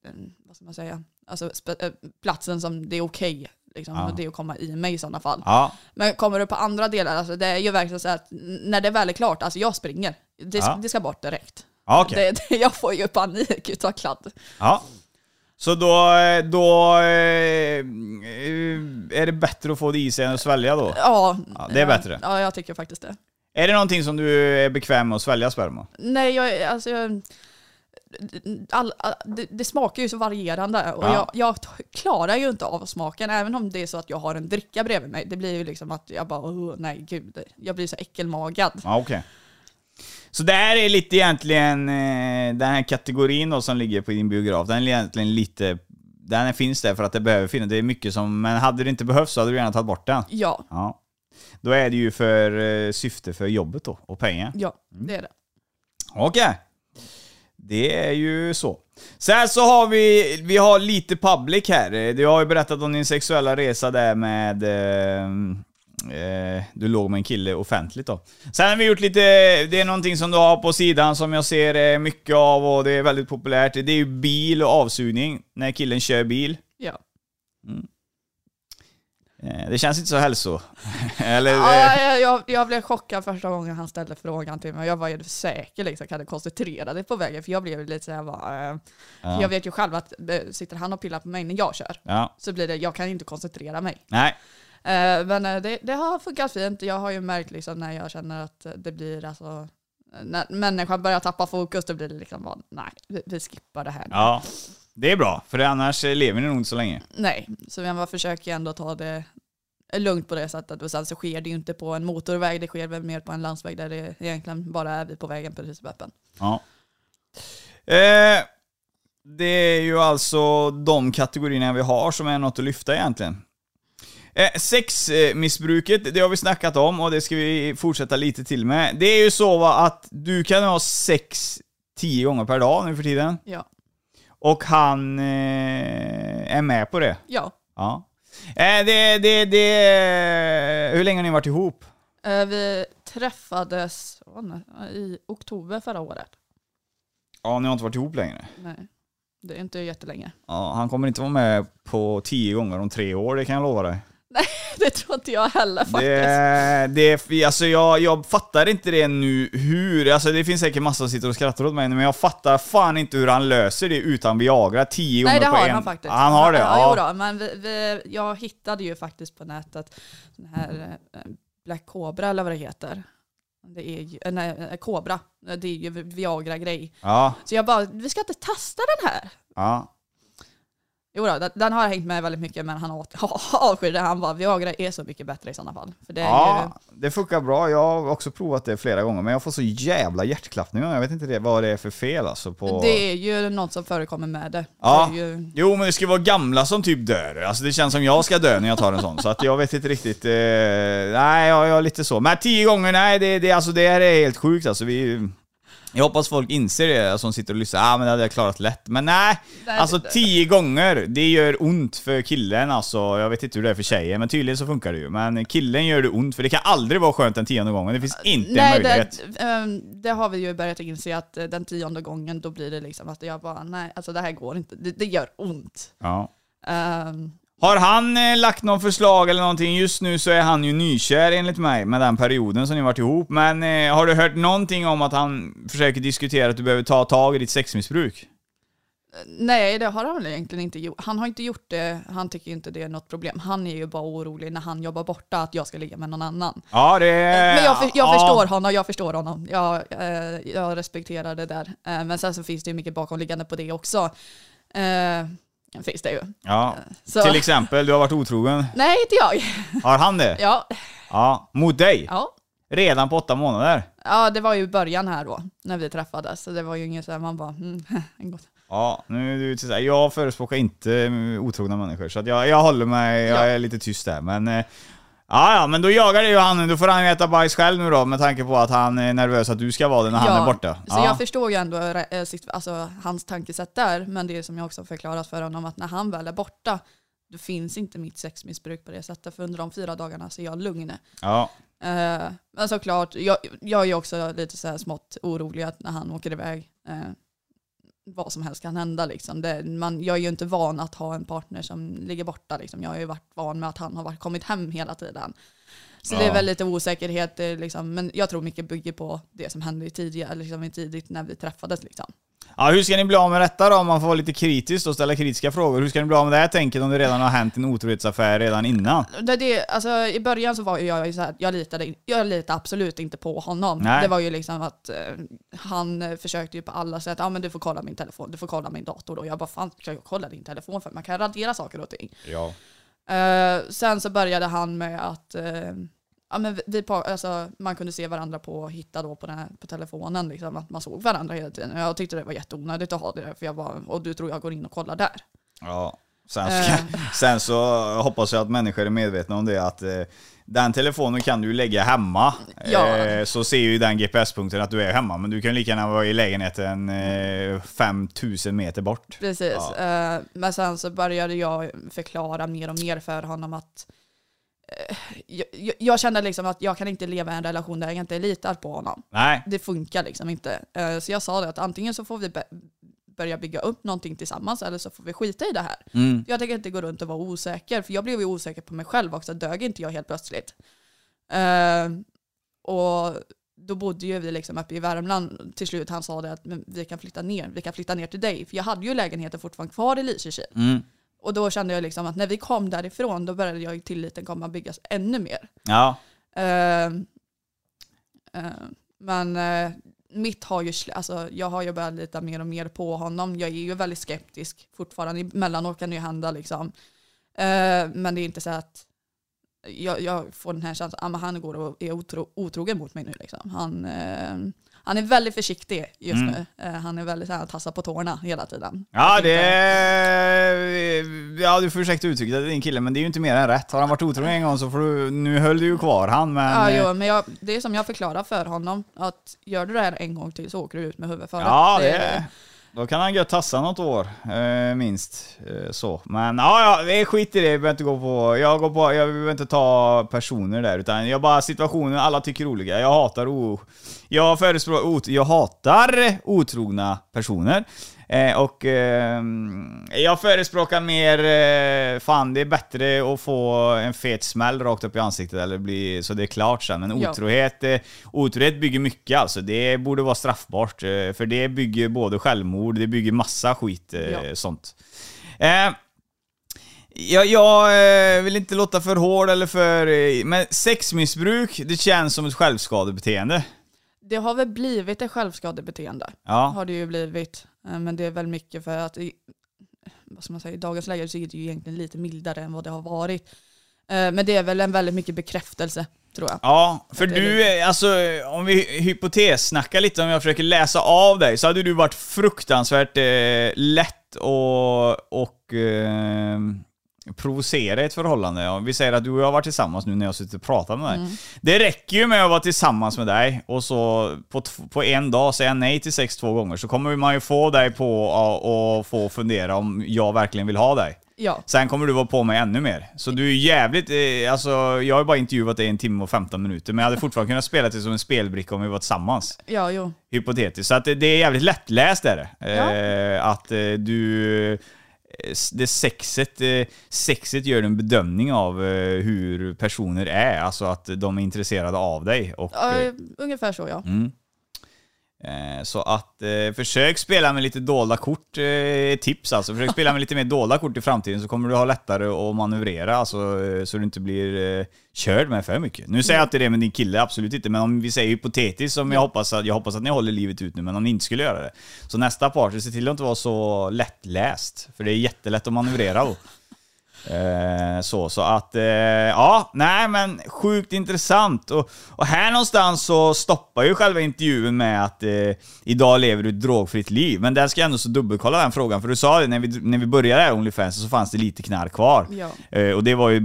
C: eh, vad ska man säga, alltså eh, platsen som det är okej. liksom,
B: Ja.
C: Det är att komma i mig i sådana fall.
B: Ja.
C: Men kommer du på andra delar, alltså det är ju verkligen så att när det väl är klart, alltså jag springer. Det,
B: Ja.
C: det ska bort direkt.
B: Okej.
C: Det, det, jag får ju panik utav kladd.
B: Ja. Så då, då eh, är det bättre att få det i sig än att svälja då?
C: Ja,
B: Ja, det är bättre.
C: Ja, jag tycker faktiskt det.
B: Är det någonting som du är bekväm med att svälja sperma?
C: Nej, jag, alltså, jag, all, all, det, det smakar ju så varierande och
B: Ja.
C: jag, jag klarar ju inte av smaken även om det är så att jag har en dricka bredvid mig. Det blir ju liksom att jag bara, oh, nej gud, jag blir så äckelmagad.
B: Ja, okej. Så det här är lite egentligen, eh, den här kategorin då som ligger på din biograf, den är egentligen lite, den finns där för att det behöver finnas, det är mycket som, men hade det inte behövts så hade du gärna tagit bort den.
C: Ja,
B: Ja. Då är det ju för eh, syfte för jobbet då, och pengar.
C: ja,
B: Mm.
C: det är det.
B: Okej. Det är ju så. Sen så har vi, vi har lite public här. Du har ju berättat om din sexuella resa där med... Eh, eh, du låg med en kille offentligt då. Sen har vi gjort lite, det är någonting som du har på sidan som jag ser eh, mycket av och det är väldigt populärt. Det är ju bil och avsugning, när killen kör bil.
C: Ja.
B: Eh, Det känns inte så hälso... Eller...
C: Ja, jag, jag, jag blev chockad första gången han ställde frågan till mig. Jag var ju säker liksom, kan du koncentrera dig på vägen? För jag blev lite såhär, bara, eh, för jag vet ju själv att sitter han och pillar på mig när jag kör,
B: Ja.
C: så blir det, jag kan inte koncentrera mig.
B: Nej.
C: Eh, Men eh, det, det har funkat fint. Jag har ju märkt liksom när jag känner att det blir alltså, när människan börjar tappa fokus, då blir det liksom bara, nej, vi, skippar det här. nu.
B: Ja. Det är bra, för annars lever ni nog inte så länge.
C: Nej, så bara försöker ändå ta det lugnt på det sättet. Och sen så sker det ju inte på en motorväg, det sker väl mer på en landsväg där det egentligen bara är vi på vägen precis vid öppen.
B: Ja. Eh, det är ju alltså de kategorierna vi har som är något att lyfta egentligen. Eh, sexmissbruket, det har vi snackat om och det ska vi fortsätta lite till med. Det är ju så va, att du kan ha sex tio gånger per dag nu för tiden.
C: Ja.
B: Och han eh, är med på det.
C: Ja.
B: Ja. Eh, det, det, det, hur länge har ni varit ihop?
C: Eh, Vi träffades i oktober förra året.
B: Ja, ni har inte varit ihop längre.
C: Nej, det är inte jättelänge.
B: Ja, han kommer inte vara med på tio gånger om tre år, det kan jag lova dig.
C: Det tror inte jag heller faktiskt.
B: Det, det, alltså jag, jag fattar inte det nu hur, alltså det finns säkert massa som sitter och skrattar åt mig men jag fattar fan inte hur han löser det utan Viagra tio
C: Nej det
B: gånger på
C: har
B: en.
C: han faktiskt.
B: Han har det?
C: Ja,
B: Ja.
C: Då, men vi, vi, jag hittade ju faktiskt på nätet den här eh, Black Cobra eller vad det heter. Det är ju, eh, nej, eh, Cobra. Det är ju Viagra-grej.
B: Ja,
C: Så jag bara, vi ska inte testa den här.
B: ja.
C: Jo då, den, har hängt med väldigt mycket men han avskyr det. Han bara, Viagra är så mycket bättre i sådana fall. För det är ju,
B: ja det funkar bra. Jag har också provat det flera gånger, men jag får så jävla hjärtklappningar. Jag vet inte det, vad det är för fel alltså på...
C: det är ju något som förekommer med det.
B: Ja.
C: det ju,
B: Jo men det ska vara gamla som typ dör. Alltså det känns som jag ska dö när jag tar en sån. Så att jag vet inte riktigt. Eh, nej, jag, jag är lite så. Men tio gånger, nej det, det, alltså, det här är helt sjukt alltså. Vi, jag hoppas folk inser det som sitter och lyssnar. Ah, men det hade jag klarat lätt. Men nej, alltså
C: det-
B: tio gånger, det gör ont för killen alltså. Jag vet inte hur det är för tjejen, men tydligen så funkar det ju. Men killen gör det ont, för det kan aldrig vara skönt den tionde gången. Det finns inte en
C: nej,
B: möjlighet.
C: det, ehm, det har vi ju börjat inse att eh, den tionde gången då blir det liksom att jag bara, nej alltså det här går inte. Det, det gör ont.
B: Ja.
C: Ehm,
B: Har han eh, lagt någon förslag eller någonting? Just nu så är han ju nykär enligt mig med den perioden som ni varit ihop. Men eh, har du hört någonting om att han försöker diskutera att du behöver ta tag i ditt sexmissbruk?
C: Nej, det har han väl egentligen inte gjort. Han har inte gjort det, han tycker inte det är något problem. Han är ju bara orolig när han jobbar borta att jag ska ligga med någon annan.
B: Ja, det...
C: Men jag, för, jag
B: ja.
C: förstår honom, jag förstår honom. Jag, eh, jag respekterar det där. Eh, men sen så finns det ju mycket bakomliggande på det också. Eh, finns det ju.
B: Ja.
C: Så,
B: Till exempel, du har varit otrogen.
C: nej, inte jag.
B: Har han det?
C: Ja,
B: Ja. Mot dig?
C: ja.
B: Redan på åtta månader?
C: ja, det var ju början här då, när vi träffades. Så det var ju inget så här, man bara, mm, gott.
B: Ja, nu är du så här, jag förespråkar inte eh, otrogna människor, så jag, jag håller mig, jag
C: Ja.
B: är lite tyst där. Men, eh, ja, ja, men då jagar det ju han, då får han ju äta bajs själv nu då, med tanke på att han är nervös att du ska vara det när han är borta.
C: Så
B: ja.
C: jag förstår ju ändå eh, alltså, hans tankesätt där, men det är som jag också förklarat för honom, att när han väl är borta, då finns inte mitt sexmissbruk på det sättet, för under de fyra dagarna så är jag lugn.
B: ja.
C: Eh, men såklart, jag, jag är också lite så här smått orolig att när han åker iväg, eh, vad som helst kan hända. Liksom. Det, man, jag är ju inte van att ha en partner som ligger borta. Liksom. Jag har ju varit van med att han har varit, kommit hem hela tiden. Så det
B: Ja.
C: är väl lite osäkerhet, det är liksom, men jag tror mycket bygger på det som hände i tidigare, liksom i tidigt när vi träffades. Liksom.
B: Ja, hur ska ni bli av med detta då? Om man får vara lite kritisk och ställa kritiska frågor. Hur ska ni bli av med det här tänket om det redan har hänt en otrohetsaffär redan innan?
C: Det, det, alltså, I början så var ju jag så här, jag litade, jag litade absolut inte på honom.
B: Nej.
C: Det var ju liksom att eh, han eh, försökte ju på alla sätt, ja ah, men du får kolla min telefon, du får kolla min dator då. Jag bara, fan ska jag kolla din telefon för? Man kan radera saker och ting.
B: Ja.
C: Eh, sen så började han med att eh, ja, men vi, alltså, man kunde se varandra på hitta då på, den här, på telefonen, liksom, att man såg varandra hela tiden. Jag tyckte det var jätteonödigt att ha det där, för jag bara, och du tror jag går in och kollar där.
B: Ja. Sen,
C: Eh.
B: ska, sen så hoppas jag att människor är medvetna om det att eh, den telefonen kan du lägga hemma.
C: Ja.
B: Eh, så ser ju den GPS-punkten att du är hemma. Men du kan lika gärna vara i lägenheten eh, 5000 meter bort.
C: Precis.
B: Ja.
C: Eh, men sen så började jag förklara mer och mer för honom att eh, jag, jag- jag kände liksom att jag kan inte leva i en relation där jag inte litar på honom.
B: Nej.
C: Det funkar liksom inte. Eh, så jag sa det att antingen så får vi börja bygga upp någonting tillsammans eller så får vi skita i det här.
B: Mm.
C: Jag tänker inte gå runt och vara osäker, för jag blev ju osäker på mig själv också, dög inte jag helt plötsligt? Eh, och då bodde ju vi liksom uppe i Värmland till slut, han sa det att vi kan flytta ner, vi kan flytta ner till dig. För jag hade ju lägenheten fortfarande kvar i Lysekil.
B: Mm.
C: Och då kände jag liksom att när vi kom därifrån då började jag tilliten komma att byggas ännu mer.
B: Ja.
C: Eh, eh, men eh, mitt har ju, alltså, jag har ju börjat lita mer och mer på honom. Jag är ju väldigt skeptisk fortfarande. Emellanåt kan det ju hända liksom. Eh, men det är inte så att jag, jag får den här känslan att han går och är otro, otrogen mot mig nu. Liksom. Han, han är väldigt försiktig just
B: Mm.
C: nu. Eh, han är väldigt så här, tassar på tårna hela tiden.
B: Ja, det är... Ja, du får ursäkta uttrycket, det är din kille, men det är ju inte mer än rätt. Har han varit otrogen en gång så får du... Nu höll du ju kvar han, men...
C: Ja,
B: eh,
C: jo, men jag, det är som jag förklarar för honom. Att gör du det här en gång till så åker du ut med huvudet före.
B: Ja, det... Då kan han gött tassa något år, eh, minst. Eh, så. Men ja, ja, skit i det, jag behöver inte gå på... Jag går på... Jag behöver inte ta personer där, utan jag bara situationer, alla tycker olika. Jag hatar o... Jag förespråkar... Ot... Jag hatar otrogna personer. Eh, och eh, jag förespråkar mer, eh, fan det är bättre att få en fet smäll rakt upp i ansiktet eller bli, så det är klart sen. Men
C: Ja.
B: otrohet, eh, otrohet bygger mycket alltså. Det borde vara straffbart. För det bygger både självmord, det bygger massa skit
C: Ja.
B: sånt. Jag, jag vill inte låta för hård eller för... Men sexmissbruk, det känns som ett självskadebeteende.
C: Det har väl blivit ett självskadebeteende.
B: Ja.
C: Har det ju blivit. Eh, Men det är väl mycket för att i, vad ska man säga, i dagens läge så är det ju egentligen lite mildare än vad det har varit. Eh, Men det är väl en väldigt mycket bekräftelse, tror jag.
B: Ja, för du, är- alltså om vi hypotessnackar lite, om jag försöker läsa av dig, så hade du varit fruktansvärt eh, lätt och, och eh, provocera i ett förhållande. Ja, vi säger att du och jag har varit tillsammans nu när jag suttit och pratat med dig. Det räcker ju med att vara tillsammans med dig och så på, på en dag säga nej till sex två gånger, så kommer man ju få dig på att få fundera om jag verkligen vill ha dig.
C: Ja,
B: Sen kommer du vara på mig ännu mer. Så du är jävligt, eh, alltså jag har bara intervjuat dig en timme och 15 minuter, men jag hade fortfarande kunnat spela det som en spelbricka om vi var tillsammans.
C: ja jo.
B: Hypotetiskt. Så att det, det är jävligt lättläst är det.
C: Ja.
B: Eh, att eh, du... Det sexet, eh, sexet gör en bedömning av eh, hur personer är, alltså att de är intresserade av dig. Och,
C: Ja,
B: eh,
C: ungefär så ja.
B: Mm. Eh, Så att eh, försök spela med lite dolda kort, eh, tips alltså. Försök spela med lite mer dolda kort i framtiden så kommer du ha lättare att manövrera, alltså, eh, så du inte blir eh, körd med för mycket. Nu säger jag inte det med din kille, absolut inte, men om vi säger hypotetiskt, som jag hoppas att, jag hoppas att ni håller livet ut nu, men om ni inte skulle göra det. Så nästa party, se till att inte vara så lättläst, för det är jättelätt att manövrera då. Eh, så, så att, eh, ja, nej men sjukt intressant. Och, och här någonstans så stoppar ju själva intervjun med att eh, idag lever du ett drogfritt liv. Men där ska jag ändå så dubbelkolla den frågan, för du sa det när vi, när vi började här Onlyfans så fanns det lite knark kvar.
C: Ja.
B: Eh, och det var, ju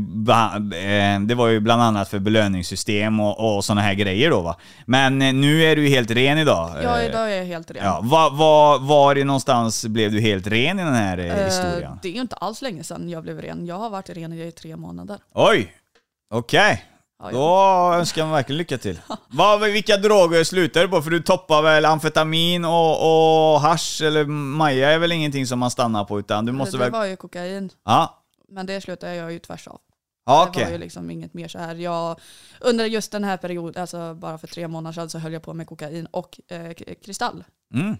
B: det var ju bland annat för belöningssystem och, och sådana här grejer då va. Men nu är du ju helt ren idag.
C: Ja, idag är jag helt ren.
B: Ja, var, var, var i någonstans blev du helt ren i den här historien?
C: Det är ju inte alls länge sedan jag blev ren. Jag har varit ren i tre månader.
B: Oj! Okej.
C: Ja,
B: Då önskar jag verkligen lycka till. Vad, vilka droger slutar du på? För du toppar väl amfetamin och, och hasch eller maja är väl ingenting som man stannar på utan du måste
C: det
B: väl...
C: var ju kokain.
B: Ja,
C: Men det slutade jag ju tvärs av.
B: ja
C: Det
B: okej.
C: var ju liksom inget mer så här. Jag, under just den här perioden, alltså bara för tre månader sedan så höll jag på med kokain och eh, kristall.
B: Mm.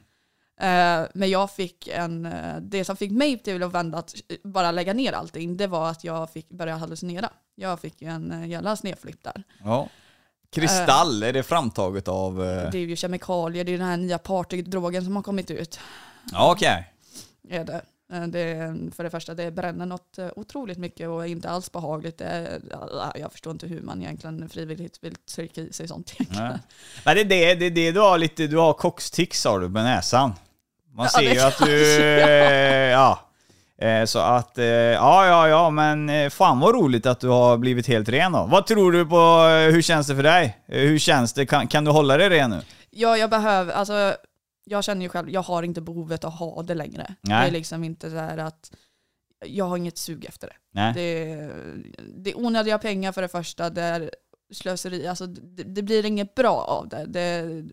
C: Eh, men jag fick en, eh, det som fick mig till att vända att bara lägga ner allting, det var att jag fick börja hallucinera. Jag fick en eh, jävla snedflipp där.
B: Ja. Kristall, är det framtaget av... eh,
C: Det är ju kemikalier, det är den här nya partydrogen som har kommit ut.
B: Ja, okej.
C: Är det. Eh, Det är, för det första, det bränner något eh, otroligt mycket och är inte alls behagligt. Är, ja, jag förstår inte hur man egentligen frivilligt vill trycka i sig sånt.
B: Nej. Nej, det är det, det är det du har lite, du har kockstics har du med näsan. Man
C: Ja,
B: ser ju att du, eh, ja. Så att, ja ja ja men fan vad roligt att du har blivit helt ren då. Vad tror du på, hur känns det för dig? Hur känns det, kan, kan du hålla dig ren nu?
C: Ja, jag behöver, alltså jag känner ju själv, jag har inte behovet att ha det längre.
B: Nej.
C: Det är liksom inte så här att, jag har inget sug efter det.
B: Nej.
C: Det, det är onödiga pengar för det första, det är slöseri, alltså det, det blir inget bra av det. det.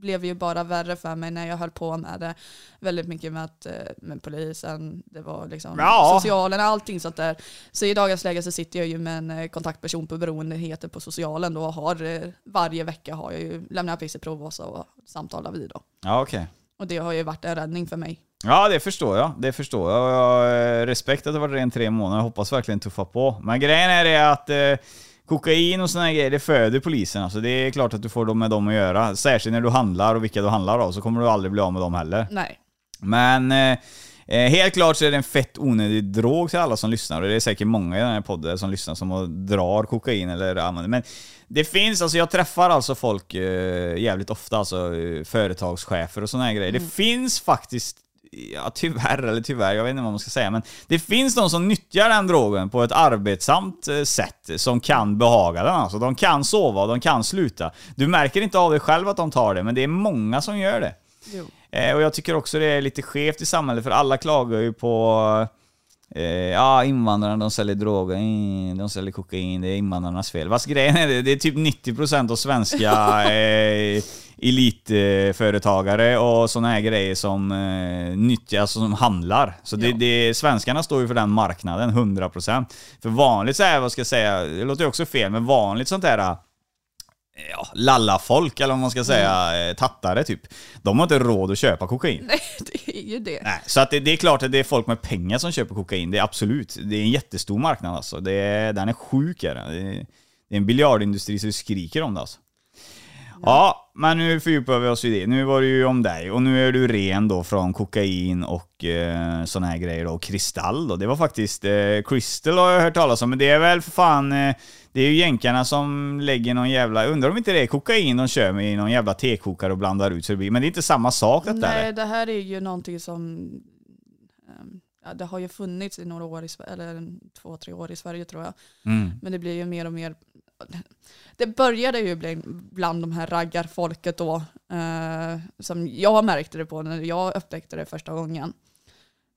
C: Blev ju bara värre för mig när jag höll på med det. Väldigt mycket med, att, eh, med polisen, det var liksom
B: Ja.
C: socialen, allting sånt där. Så i dagens läge så sitter jag ju med en eh, kontaktperson på beroendeheter på socialen då och har, eh, varje vecka har jag ju, lämnar jag PC-prov och så samtalar vi då.
B: Ja, okej.
C: Och det har ju varit en räddning för mig.
B: Ja, det förstår jag. Det förstår jag. Jag respekt att det varit rent tre månader. Jag hoppas verkligen tuffa på. Men grejen är det att eh, kokain och såna här grejer, det föder polisen. Alltså, det är klart att du får dem med dem att göra. Särskilt när du handlar och vilka du handlar av, så kommer du aldrig bli av med dem heller.
C: Nej.
B: Men eh, eh, helt klart så är det en fett onödig drog till alla som lyssnar. Och det är säkert många i den här podden som lyssnar som drar kokain eller använder. Men det finns, alltså jag träffar alltså folk eh, jävligt ofta, alltså eh, företagschefer och såna här grejer. Det finns faktiskt Ja, tyvärr, eller tyvärr, jag vet inte vad man ska säga, men det finns de som nyttjar den drogen på ett arbetsamt eh, sätt som kan behaga den. Alltså, de kan sova och de kan sluta. Du märker inte av det själv att de tar det, men det är många som gör det. Eh, och jag tycker också det är lite skevt i samhället, för alla klagar ju på eh, ja, invandrarna, de säljer droger, mm, de säljer kokain, det är invandrarnas fel. Fast grejen är det, det är typ 90% av svenska eh, elitföretagare och såna här grejer som eh, nyttjas, alltså som handlar. Så det,
C: Ja.
B: det, svenskarna står ju för den marknaden, 100%. För vanligt så här, vad ska jag säga, det låter ju också fel, men vanligt sånt här ja, lalla-folk, eller vad man ska säga, eh, tattare typ. De har inte råd att köpa kokain.
C: Nej, det är ju det.
B: Nej, så att det, det är klart att det är folk med pengar som köper kokain, det är absolut. Det är en jättestor marknad alltså. Det är, den är sjuk är den. Det är, en biljardindustri så det skriker om det alltså. Ja, men nu fördjupar vi oss i det. Nu var det ju om dig och nu är du ren då från kokain och eh, såna här grejer då. Och kristall då. Det var faktiskt, eh, Crystal har jag hört talas om, men det är väl för fan, eh, det är ju jänkarna som lägger någon jävla, undrar om inte det är kokain de kör med i någon jävla tekokare och blandar ut så det blir, men det är inte samma sak detta
C: Nej,
B: eller?
C: det här är ju någonting som ehm, ja, det har ju funnits i några år, i, eller två, tre år i Sverige tror jag.
B: Mm.
C: Men det blir ju mer och mer, det började ju bli bland de här raggarfolket då, eh, som jag märkte det på när jag upptäckte det första gången.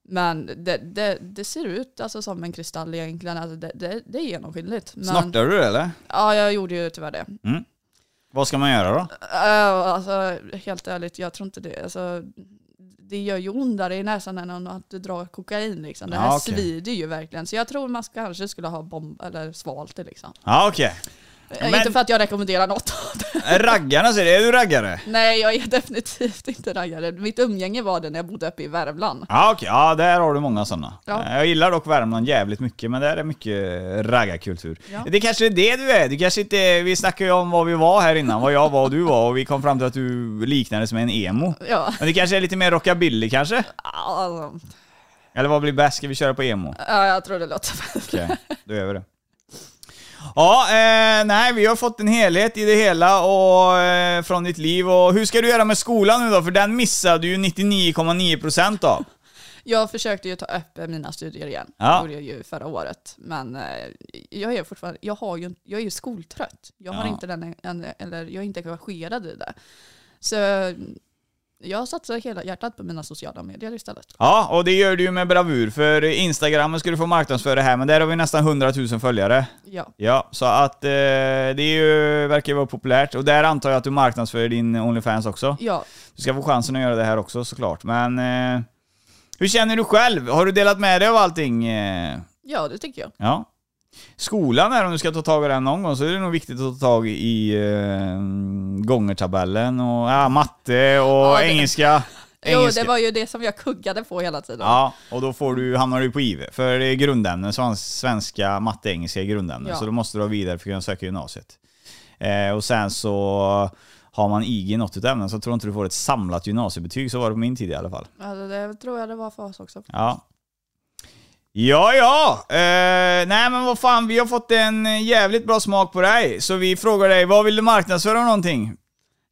C: Men det, det, det ser ut alltså som en kristall egentligen, alltså det, det, det är genomskinligt. Men,
B: Snortar du det, eller?
C: Ja, jag gjorde ju tyvärr det.
B: Vad ska man göra då?
C: Uh, alltså, helt ärligt, jag tror inte det. Alltså, det gör ju ondare i näsan än att du drar kokain. Liksom. Det
B: Ja,
C: här
B: okej.
C: svider ju verkligen. Så jag tror man kanske skulle ha bomb eller svalt det. Liksom.
B: Ja, okej.
C: Eh,
B: Men-
C: Inte för att jag rekommenderar något.
B: Raggarna säger det, är du raggare?
C: Nej, jag är definitivt inte raggare. Mitt umgänge var det när jag bodde uppe i Värmland.
B: Ja okej, ja där har du många sådana.
C: Ja.
B: Jag gillar dock Värmland jävligt mycket, men där är mycket raggarkultur.
C: Ja.
B: Det kanske är det du är, du kanske inte, vi snackade ju om vad vi var här innan, vad jag var och du var, och vi kom fram till att du liknades med en emo.
C: Ja,
B: Men det kanske är lite mer rockabilly kanske?
C: alltså,
B: Eller vad blir bäst, ska vi köra på emo?
C: ja jag tror det låter
B: Okej, då gör vi det. Ja, eh, nej vi har fått en helhet i det hela och eh, från ditt liv och hur ska du göra med skolan nu då? För den missade du ju 99,9% av.
C: Jag försökte ju ta upp mina studier igen.
B: Ja.
C: Det gjorde jag ju förra året. Men eh, jag är fortfarande, jag, har ju, jag är ju skoltrött. Jag, har
B: Ja.
C: inte den, en, eller, jag är inte engagerad i det. Så jag satsar hela hjärtat på mina sociala medier istället.
B: Ja, och det gör du ju med bravur, för Instagram ska du få marknadsföra det här, men där har vi nästan 100 000 följare.
C: Ja,
B: Ja, så att eh, det är ju, verkar vara populärt, och där antar jag att du marknadsför din Onlyfans också.
C: ja.
B: Du ska få chansen att göra det här också såklart, men eh, hur känner du själv? Har du delat med dig av allting? Eh,
C: ja det tycker jag.
B: ja. Skolan är om du ska ta tag i den någon gång så är det nog viktigt att ta tag i eh, gångertabellen och ja, matte och
C: Ja, det-
B: engelska.
C: Jo,
B: engelska.
C: det var ju det som jag kuggade på hela tiden.
B: Ja, och då får du, hamnar du på IV. För det är grundämnen, svens- svenska, matte, engelska är grundämnen.
C: Ja.
B: Så då måste du ha vidare för att kunna söka gymnasiet. Eh, och sen så har man IG i något utav ämnen så tror jag inte du får ett samlat gymnasiebetyg. Så var det på min tid i alla fall.
C: Alltså, det tror jag det var för oss också.
B: Ja. Ja, ja! Eh, nej men vad fan, vi har fått en jävligt bra smak på dig. Så vi frågar dig, vad vill du marknadsföra någonting?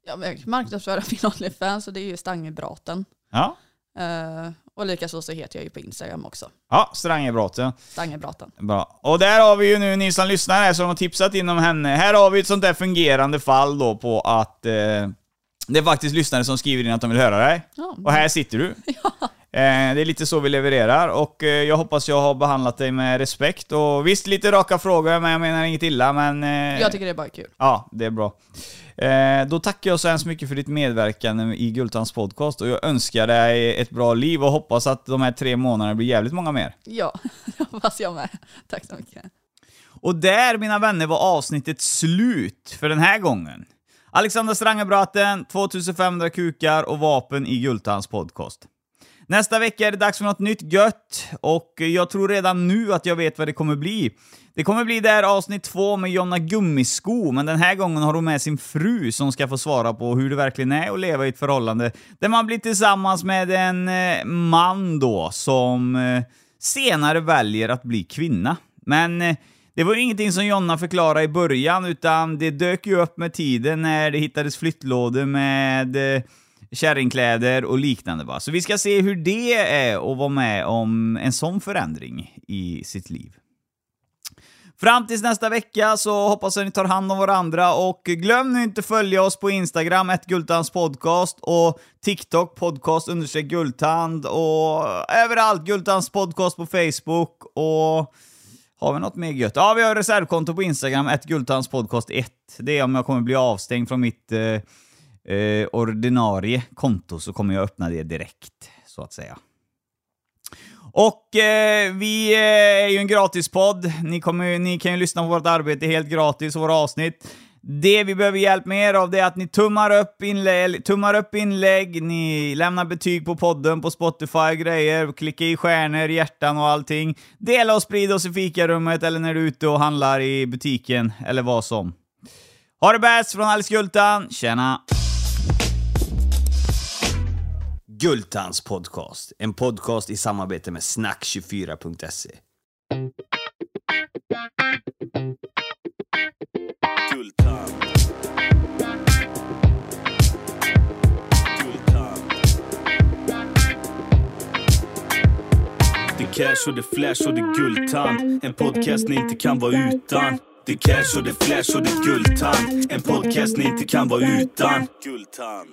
C: Ja, men jag marknadsföra min OnlyFans och det är ju Stangebraten.
B: Ja,
C: Uh, och likaså så heter jag ju på Instagram också.
B: ja Strangebraten.
C: Stangebraten.
B: Bra. Och där har vi ju nu ni som lyssnar här som har tipsat in om henne. Här har vi ett sånt där fungerande fall då på att eh, det är faktiskt lyssnare som skriver in att de vill höra dig.
C: Ja.
B: Och här sitter du. Eh, det är lite så vi levererar och eh, jag hoppas jag har behandlat dig med respekt och visst lite raka frågor men jag menar inget illa men... Eh,
C: Jag tycker det är bara kul.
B: Ja, det är bra. Eh, då tackar jag så hemskt mycket för ditt medverkan i Gultans podcast och jag önskar dig ett bra liv och hoppas att de här tre månaderna blir jävligt många mer.
C: Ja, det hoppas jag med. Tack så mycket.
B: Och där, mina vänner, var avsnittet slut för den här gången. Alexander Strangebraten, 2500 kukar och vapen i Gultans podcast. Nästa vecka är det dags för något nytt gött och jag tror redan nu att jag vet vad det kommer bli. Det kommer bli där avsnitt två med Jonna Gummisko, men den här gången har hon med sin fru som ska få svara på hur det verkligen är att leva i ett förhållande där man blir tillsammans med en eh, man då som eh, senare väljer att bli kvinna. Men eh, det var ju ingenting som Jonna förklarade i början, utan det dök ju upp med tiden när det hittades flyttlådor med eh, kärringkläder och liknande. Va? Så vi ska se hur det är att vara med om en sån förändring i sitt liv. Fram tills nästa vecka så hoppas jag ni tar hand om varandra och glöm nu inte följa oss på Instagram, podcast och TikTok, podcast understreck Gultand och överallt Gultans podcast på Facebook och har vi något mer gött? Ja, vi har reservkonto på Instagram, ett Gultans podcast 1. Det är om jag kommer bli avstängd från mitt eh, eh, ordinarie konto så kommer jag öppna det direkt, så att säga. Och eh, vi eh, är ju en gratispodd. Ni, kommer, ni kan ju lyssna på vårt arbete helt gratis, våra avsnitt. Det vi behöver hjälp med er av det är att ni tummar upp, inlägg, tummar upp inlägg, ni lämnar betyg på podden på Spotify och grejer, klicka i stjärnor, hjärtan och allting. Dela och sprid oss i fikarummet eller när du är ute och handlar i butiken eller vad som. Ha det bäst från Alice Gultan, tjena!
E: Gultans podcast, en podcast i samarbete med snack24.se.
A: Gultan. Gultan. Det är cash och det är flash och det är guldtand. En podcast ni inte kan vara utan. Det är cash och det är flash och det är guldtand. En podcast ni inte kan vara utan. Guldtand.